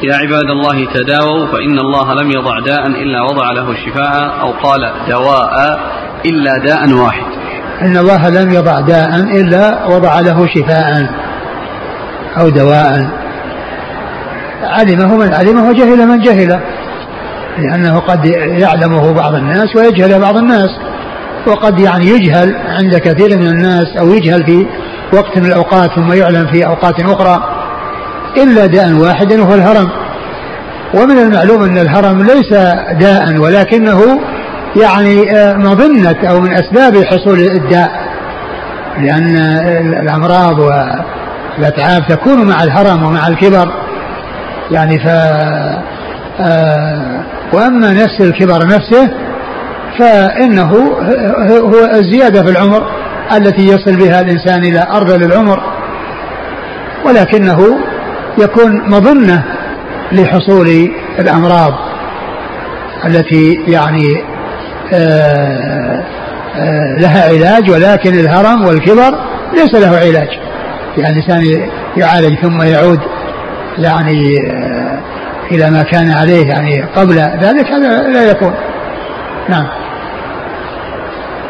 يا عباد الله تداووا فإن الله لم يضع داء إلا وضع له شفاء أو قال دواء إلا داء واحد. إن الله لم يضع داء إلا وضع له شفاء أو دواء. علمه من علمه وجهل من جهله لأنه قد يعلمه بعض الناس ويجهل بعض الناس وقد يعني يجهل عند كثير من الناس أو يجهل في وقت من الأوقات ثم يعلم في أوقات أخرى إلا داء واحد وهو الهرم. ومن المعلوم أن الهرم ليس داء ولكنه يعني آه، مظنة أو من أسباب حصول الداء. لأن الأمراض والأتعاب تكون مع الهرم ومع الكبر. يعني ف آه، وأما نفس الكبر نفسه فإنه هو الزيادة في العمر. التي يصل بها الإنسان إلى أرذل العمر ولكنه يكون مظنة لحصول الأمراض التي يعني آه، آه، لها علاج ولكن الهرم والكبر ليس له علاج. يعني الإنسان يعالج ثم يعود يعني آه، إلى ما كان عليه يعني قبل ذلك هذا لا يكون. نعم.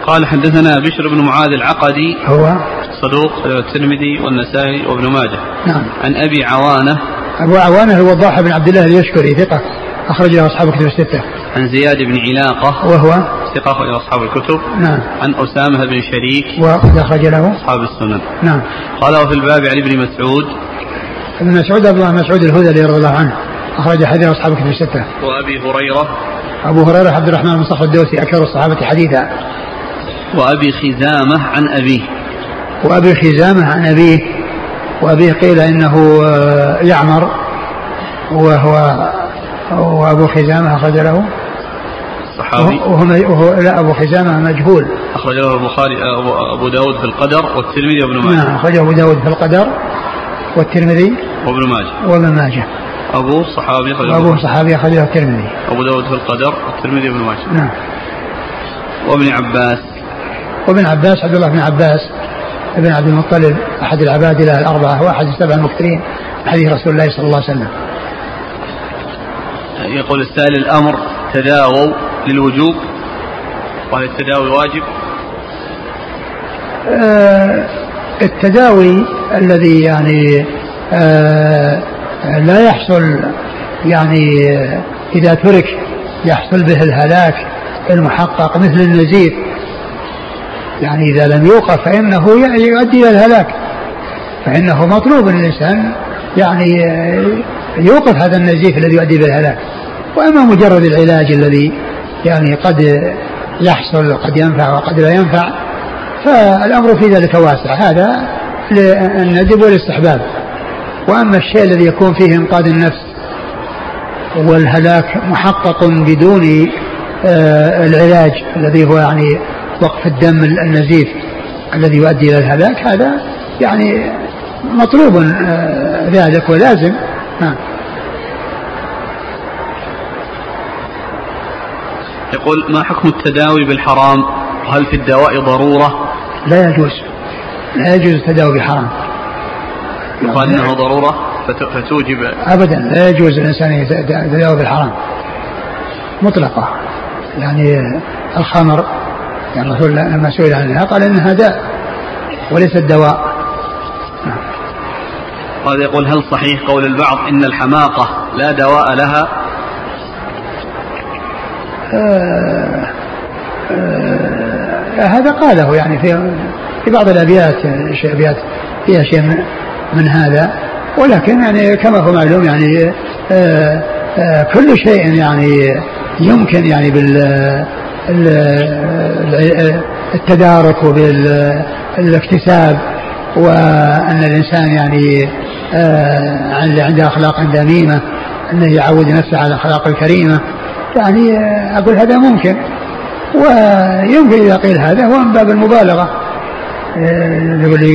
قال حدثنا بشر بن معاذ العقدي هو؟ صدوق الترمذي والنسائي وابن ماجه. نعم. عن أبي عوانة. أبو عوانة هو الضاحى بن عبد الله اليشكري ثقة. اخرج له أصحاب الكتب الستة. عن زياد بن علاقة. وهو؟ ثقة اخرج أصحاب الكتب. نعم. عن أسامة بن شريك. وقد أخرج له؟ أصحاب السنن. نعم. قال وفي الباب عن ابن مسعود. ابن مسعود عبد الله مسعود الهذلي رضي الله عنه. أخرج حديث أصحاب الكتب الستة. وأبي هريرة. أبو هريرة عبد الرحمن بن صخر الدوسي أكثر الصحابة حديثا. وأبي خزامة عن أبيه. وأبي خزامة عن أبيه. وأبيه قيل إنه آه، يعمر وهو وأبو خزامة أخرج له. صحابي. وهو, وهو لا أبو خزامة مجهول. أخرج له البخاري آه، أبو داود في القدر والترمذي وابن ماجه. نعم أخرجه أبو داود في القدر والترمذي وابن ماجه. وابن ماجه. أبوه صحابي أخرجه. أبوه صحابي أخرجه الترمذي. أبو داود في القدر والترمذي وابن ماجه. نعم. وابن عباس. وابن عباس عبد الله بن عباس ابن عبد المطلب أحد العبادله الأربعة واحد السبع المكثرين حديث رسول الله صلى الله عليه وسلم. يقول السائل الأمر تداووا للوجوب وهل التداوي واجب؟ آه التداوي الذي يعني آه لا يحصل يعني إذا ترك يحصل به الهلاك المحقق مثل النزيف يعني إذا لم يوقف فإنه يؤدي إلى الهلاك. فإنه مطلوب الإنسان يعني يوقف هذا النزيف الذي يؤدي إلى الهلاك. وأما مجرد العلاج الذي يعني قد يحصل وقد ينفع وقد لا ينفع فالأمر في ذلك واسع. هذا للندب والاستحباب. وأما الشيء الذي يكون فيه إنقاذ النفس والهلاك محقق بدون آه، العلاج الذي هو يعني وقف الدم النزيف الذي يؤدي إلى الهلاك هذا يعني مطلوب آه، ذلك ولازم. نعم. يقول ما حكم التداوي بالحرام؟ وهل في الدواء ضرورة؟ لا يجوز. لا يجوز التداوي بالحرام. يقال انه ضرورة؟ فتوجب. ابدا لا يجوز الإنسان يتداوى بالحرام. مطلقة. يعني الخمر يعني الرسول لما سئل عنها قال انها داء وليست دواء هذا يقول هل صحيح قول البعض إن الحماقة لا دواء لها؟ آه آه هذا قاله يعني في في بعض الأبيات شيء أبيات فيها شيء من, من هذا ولكن يعني كما هو معلوم يعني آه، آه، كل شيء يعني يمكن يعني بال التدارك وبالاكتساب وأن الإنسان يعني آه، عنده أخلاق ذميمه أنه يعود نفسه على الأخلاق الكريمة. يعني أقول هذا ممكن. ويمكن إذا قيل هذا هو من باب المبالغة.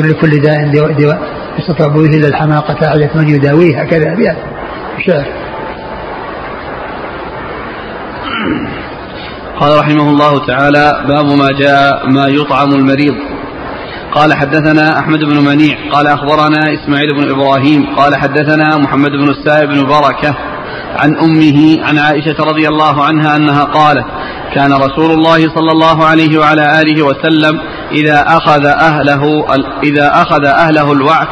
لكل داء دواء يستطاع به إلا الحماقة على من يداويه هكذا ابيات الشعر قال رحمه الله تعالى باب ما جاء ما يطعم المريض. قال حدثنا أحمد بن منيع. قال أخبرنا إسماعيل بن إبراهيم. قال حدثنا محمد بن السائب بن بركة عن أمه عن عائشة رضي الله عنها أنها قالت كان رسول الله صلى الله عليه وعلى آله وسلم إذا أخذ أهله إذا أخذ أهله الوعك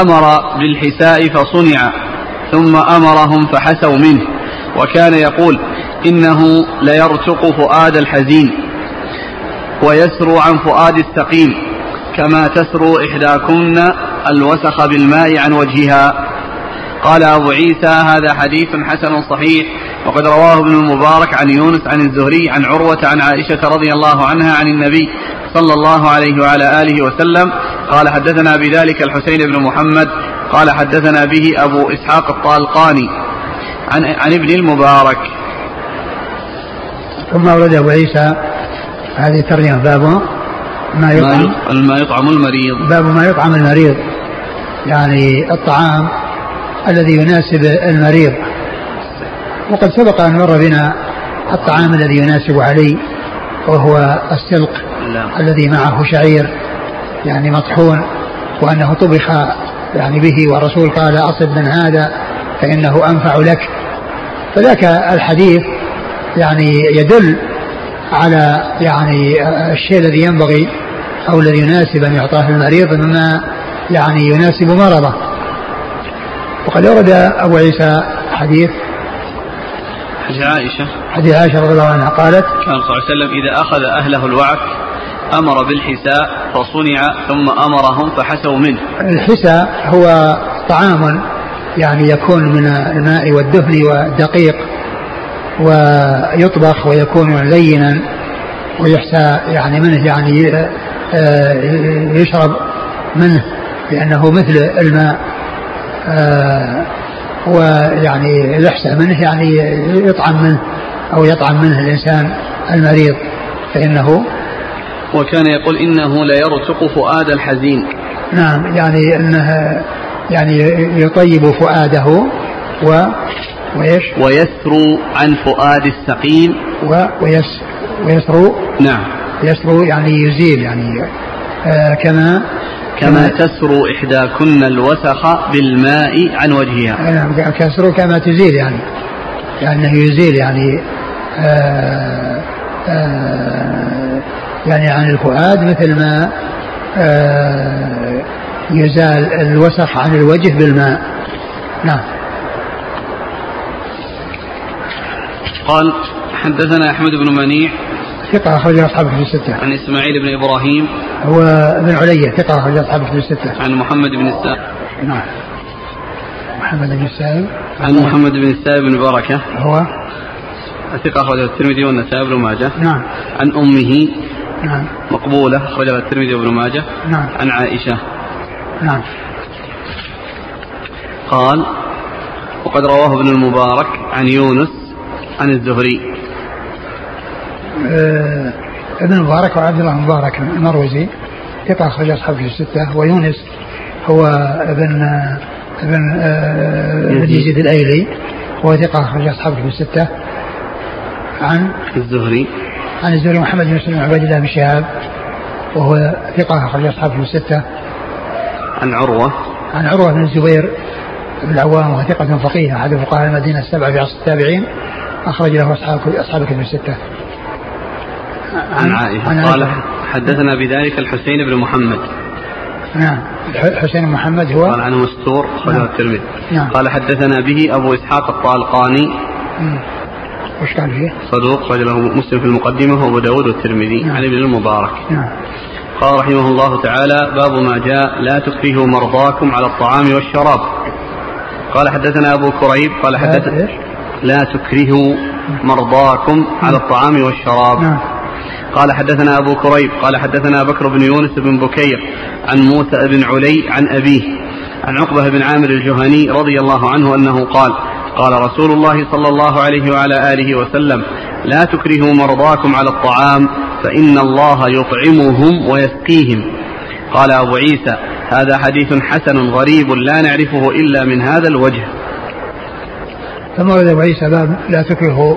أمر بالحساء فصنع ثم أمرهم فحسوا منه وكان يقول إنه ليرتق فؤاد الحزين ويسرو عن فؤاد السقيم كما تسرو إحداكن الوسخ بالماء عن وجهها. قال أبو عيسى هذا حديث حسن صحيح وقد رواه ابن المبارك عن يونس عن الزهري عن عروة عن عائشة رضي الله عنها عن النبي صلى الله عليه وعلى آله وسلم قال حدثنا بذلك الحسين بن محمد قال حدثنا به أبو إسحاق الطالقاني عن, عن ابن المبارك. ثم أورد أبو عيسى هذه الترجمة باب ما يطعم ما يطعم المريض. باب ما يطعم المريض. يعني الطعام الذي يناسب المريض. وقد سبق أن مر بنا الطعام الذي يناسب عليه وهو السلق لا. الذي معه شعير يعني مطحون وأنه طبخ يعني به والرسول قال أصب من هذا فإنه أنفع لك. فذاك الحديث يعني يدل على يعني الشيء الذي ينبغي أو الذي يناسب أن يعطاه المريض مما يعني يناسب مرضه. وقد ورد أبو عيسى حديث حديث عائشة. حديث عائشة رضي الله عنها قالت كان صلى الله عليه وسلم إذا أخذ أهله الوعك أمر بالحساء فصنع ثم أمرهم فحسوا منه. الحساء هو طعام يعني يكون من الماء والدهن والدقيق. ويطبخ ويكون لينا ويحسى يعني منه يعني آه، يشرب منه لأنه مثل الماء آه، ويعني يحسى منه يعني يطعم منه أو يطعم منه الإنسان المريض فإنه وكان يقول إنه ليرتق فؤاد الحزين. نعم يعني أنه يعني يطيب فؤاده و وإيش؟ ويسرو عن فؤاد السقيم. و ويس ويسرو. نعم. يسرو يعني يزيل يعني آه كما كما تسرو إحداكن الوسخ بالماء عن وجهها. نعم كسرو كما تزيل يعني. يعني يزيل يعني آآ آآ يعني عن الفؤاد مثل ما يزال الوسخ عن الوجه بالماء. نعم. قال حدثنا أحمد بن منيع ثقة أخرج أصحاب في الستة. عن إسماعيل بن إبراهيم هو ابن علية ثقة أخرج أصحاب في الستة. عن محمد بن السائب نعم. محمد بن السائب. عن محمد بن السائب بن بركة هو ثقة أخرجه الترمذي والنسائي بن ماجه. نعم. عن أمه نعم. مقبولة أخرجها الترمذي وابن ماجه. نعم. عن عائشة. نعم. قال وقد رواه ابن المبارك عن يونس عن الزهري. آه ابن المبارك وعبد الله المبارك المروزي ثقة أخرج أصحابه في الستة ويونس هو ابن ابن آه ابن يزيد. الأيلي هو ثقة أخرج أصحابه في الستة. عن الزهري. عن الزهري محمد بن مسلم عبد الله بن شهاب وهو ثقة أخرج أصحابه الستة. عن عروة. عن عروة بن الزبير بن العوام وهو ثقة فقيه أحد فقهاء المدينة السبعة في عصر التابعين. أخرج له أصحاب أصحاب كتب الستة. عن عائشة عن قال حدثنا بذلك الحسين بن محمد نعم الحسين بن محمد هو قال عنه مستور أخرجه نعم. الترمذي نعم. قال حدثنا به أبو إسحاق الطالقاني وش قال فيه؟ صدوق له مسلم في المقدمة وأبو داود والترمذي نعم. عن ابن المبارك نعم. قال رحمه الله تعالى باب ما جاء لا تكرهوا مرضاكم على الطعام والشراب قال حدثنا أبو كريب قال حدثنا لا تكرهوا مرضاكم على الطعام والشراب. نعم. قال حدثنا أبو كريب قال حدثنا بكر بن يونس بن بكير عن موسى بن علي عن أبيه عن عقبة بن عامر الجهني رضي الله عنه أنه قال قال رسول الله صلى الله عليه وعلى آله وسلم لا تكرهوا مرضاكم على الطعام فإن الله يطعمهم ويسقيهم. قال أبو عيسى هذا حديث حسن غريب لا نعرفه إلا من هذا الوجه. ثم ورد أبو عيسى باب لا تكرهوا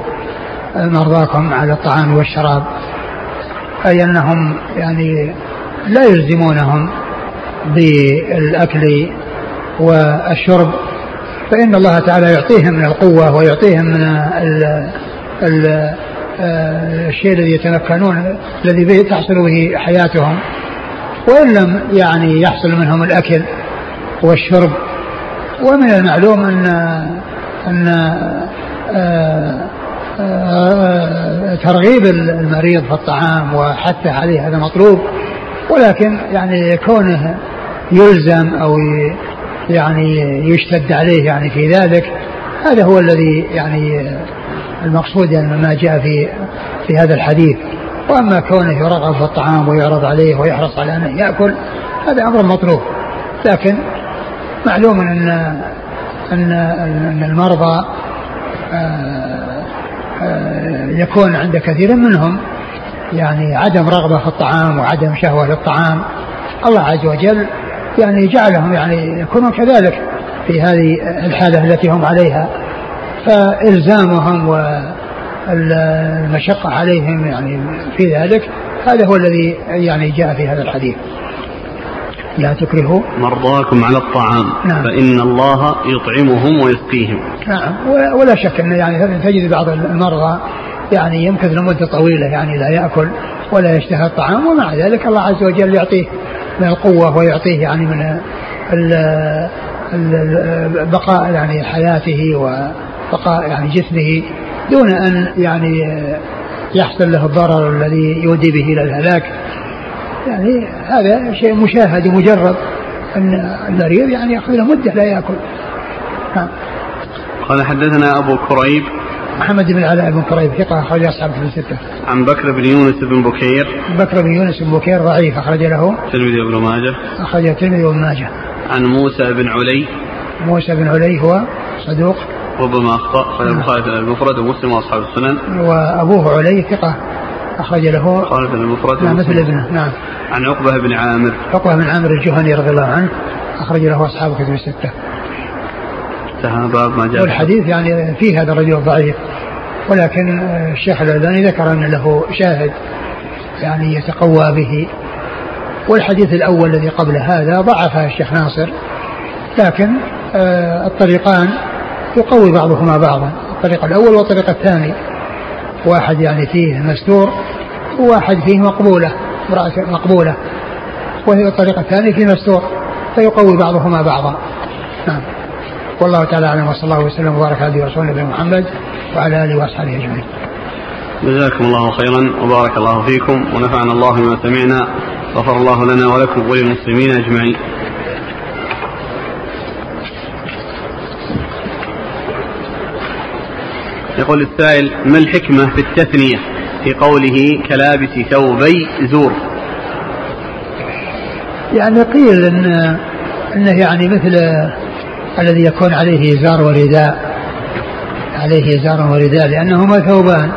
مرضاكم على الطعام والشراب أي أنهم يعني لا يلزمونهم بالأكل والشرب فإن الله تعالى يعطيهم من القوة ويعطيهم من ال ال الشيء الذي يتمكنون الذي به تحصل به حياتهم. وإن لم يعني يحصل منهم الأكل والشرب ومن المعلوم أن أن آه، آه، ترغيب المريض في الطعام وحثه عليه هذا مطلوب ولكن يعني كونه يلزم أو يعني يشتد عليه يعني في ذلك هذا هو الذي يعني المقصود يعني مما جاء في في هذا الحديث. وأما كونه يرغب في الطعام ويعرض عليه ويحرص على انه يأكل هذا أمر مطلوب. لكن معلوم أن ان أن المرضى آه، آه، يكون عند كثير منهم يعني عدم رغبة في الطعام وعدم شهوة للطعام. الله عز وجل يعني جعلهم يعني يكونون كذلك في هذه الحالة التي هم عليها. فإلزامهم والمشقة عليهم يعني في ذلك هذا هو الذي يعني جاء في هذا الحديث. لا تكرهوا. مرضاكم على الطعام. نعم. فإن الله يطعمهم ويسقيهم. نعم. ولا شك أن يعني تجد بعض المرضى يعني يمكث لمدة طويلة يعني لا يأكل ولا يشتهي الطعام ومع ذلك الله عز وجل يعطيه من القوة ويعطيه يعني من بقاء يعني حياته وبقاء يعني جسمه دون أن يعني يحصل له الضرر الذي يودي به إلى الهلاك. يعني هذا شيء مشاهد ومجرب أن المريض يعني يأخذ له مدة لا يأكل نعم قال حدثنا أبو كريب محمد بن علاء بن كريب ثقة أخرج أصحاب في الستة. عن بكر بن يونس بن بكير. بكر بن يونس بن بكير ضعيف أخرج له. الترمذي وابن ماجه. أخرج الترمذي وابن ماجه. عن موسى بن علي. موسى بن علي هو صدوق. ربما أخطأ أخرج البخاري المفرد ومسلم وأصحاب السنن. وأبوه علي ثقة أخرج له. قال في المفرد نعم مثل ابنه نعم. عن عقبة بن عامر. عقبة بن عامر الجهني رضي الله عنه أخرج له أصحاب كتب الستة. انتهى باب ما جاء والحديث يعني فيه هذا الرجل الضعيف ولكن الشيخ الألباني ذكر أن له شاهد يعني يتقوى به والحديث الأول الذي قبل هذا ضعفه الشيخ ناصر لكن الطريقان يقوي بعضهما بعضا الطريق الأول والطريق الثاني واحد يعني فيه مستور وواحد فيه مقبولة امرأة مقبولة وهي الطريق الثاني فيه مستور فيقوي بعضهما بعضا نعم والله تعالى أعلم وصلى الله وسلم وبارك على رسول الله محمد وعلى آله وأصحابه أجمعين. جزاكم الله خيرا وبارك الله فيكم ونفعنا الله بما سمعنا غفر الله لنا ولكم وللمسلمين أجمعين. يقول السائل ما الحكمة في التثنية؟ في قوله كلابس ثوبي زور. يعني قيل ان إنه يعني مثل الذي يكون عليه ازار ورداء. عليه ازار ورداء لأنهما ثوبان.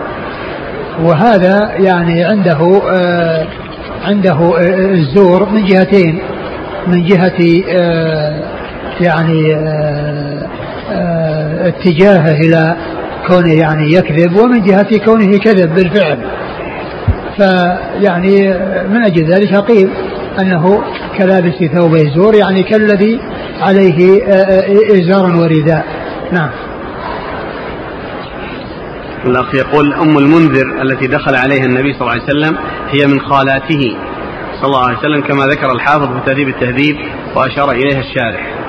وهذا يعني عنده آه عنده آه الزور من جهتين. من جهة آه يعني آه آه اتجاهه إلى كونه يعني يكذب ومن جهة كونه كذب بالفعل. فيعني من أجل ذلك قيل أنه كلابس ثوب زور يعني كالذي عليه إزار ورداء. نعم. الأخ يقول أم المنذر التي دخل عليها النبي صلى الله عليه وسلم هي من خالاته صلى الله عليه وسلم كما ذكر الحافظ في تهذيب التهذيب وأشار إليها الشارح.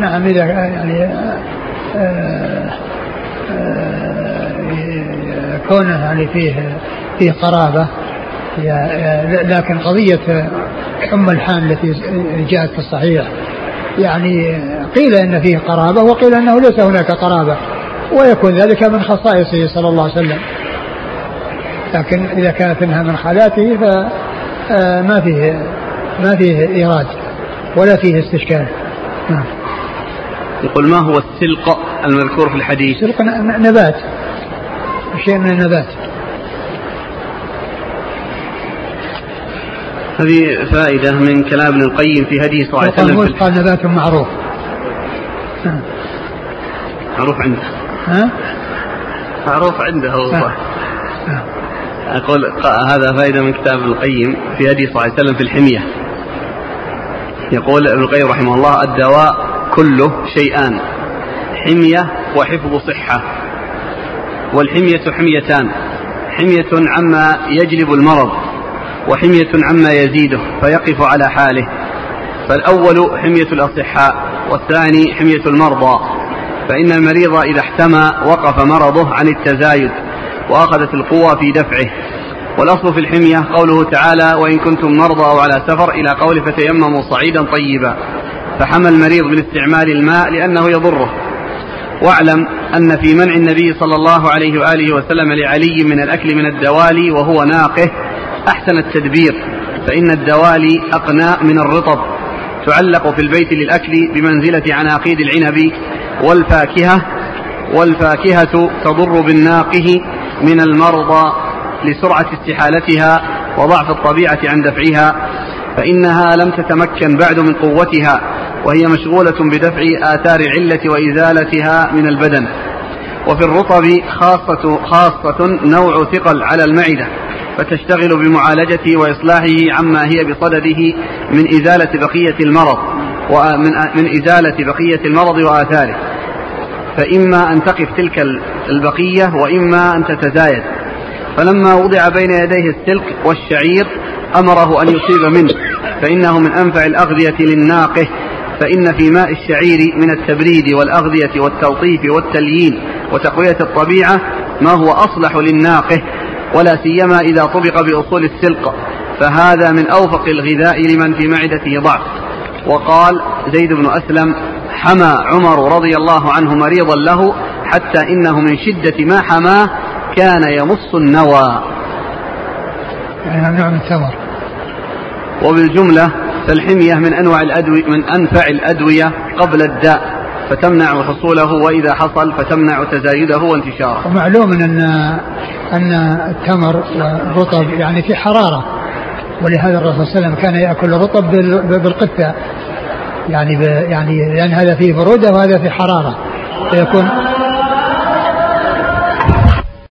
نعم إذا يعني آه، آه، كونه يعني فيه فيه قرابة لكن قضية أم الحان التي جاءت في الصحيح يعني قيل إن فيه قرابة وقيل أنه ليس هناك قرابة ويكون ذلك من خصائصه صلى الله عليه وسلم. لكن إذا كانت إنها من خالاته فما آه، فيه ما فيه إيراد ولا فيه استشكال. نعم. يقول ما هو السلق المذكور في الحديث؟ السلق نبات. شيء من النبات. هذه فائدة من كلام ابن القيم في هديه صلى الله عليه وسلم. قال نبات معروف. معروف عنده. ها؟ معروف عنده هو. أقول هذا فائدة من كتاب ابن القيم في هدي صلى الله عليه وسلم في الحمية. يقول ابن القيم رحمه الله الدواء كله شيئان حمية وحفظ صحة والحمية حميتان حمية عما يجلب المرض وحمية عما يزيده فيقف على حاله فالأول حمية الأصحاء والثاني حمية المرضى فإن المريض إذا احتمى وقف مرضه عن التزايد وأخذت القوة في دفعه. والأصل في الحمية قوله تعالى وإن كنتم مرضى أو على سفر إلى قول فتيمموا صعيدا طيبا فحمى المريض من استعمال الماء لأنه يضره. واعلم أن في منع النبي صلى الله عليه وآله وسلم لعلي من الأكل من الدوالي وهو ناقه أحسن التدبير فإن الدوالي أقناء من الرطب. تعلق في البيت للأكل بمنزلة عناقيد العنب والفاكهة والفاكهة تضر بالناقه من المرضى لسرعة استحالتها وضعف الطبيعة عن دفعها فإنها لم تتمكن بعد من قوتها. وهي مشغولة بدفع آثار العلة وإزالتها من البدن. وفي الرطب خاصة, خاصة نوع ثقل على المعدة فتشتغل بمعالجته وإصلاحه عما هي بصدده من إزالة بقية المرض ومن من إزالة بقية المرض وآثاره. فإما أن تقف تلك البقية وإما أن تتزايد. فلما وضع بين يديه السلك والشعير أمره أن يصيب منه فإنه من أنفع الأغذية للناقه. فإن في ماء الشعير من التبريد والأغذية والتلطيف والتليين وتقوية الطبيعة ما هو أصلح للناقه ولا سيما إذا طبق بأصول السلق فهذا من أوفق الغذاء لمن في معدته ضعف. وقال زيد بن أسلم حمى عمر رضي الله عنه مريضا له حتى إنه من شدة ما حماه كان يمص النوى. يعني نوع من الثمر وبالجملة فالحمية من أنواع الأدوية من أنفع الأدوية قبل الداء فتمنع حصوله وإذا حصل فتمنع تزايده وانتشاره. ومعلوم أن أن التمر والرطب يعني في حرارة ولهذا الرسول صلى الله عليه وسلم كان يأكل الرطب بالقثة يعني يعني لأن هذا فيه برودة وهذا فيه حرارة. فيكون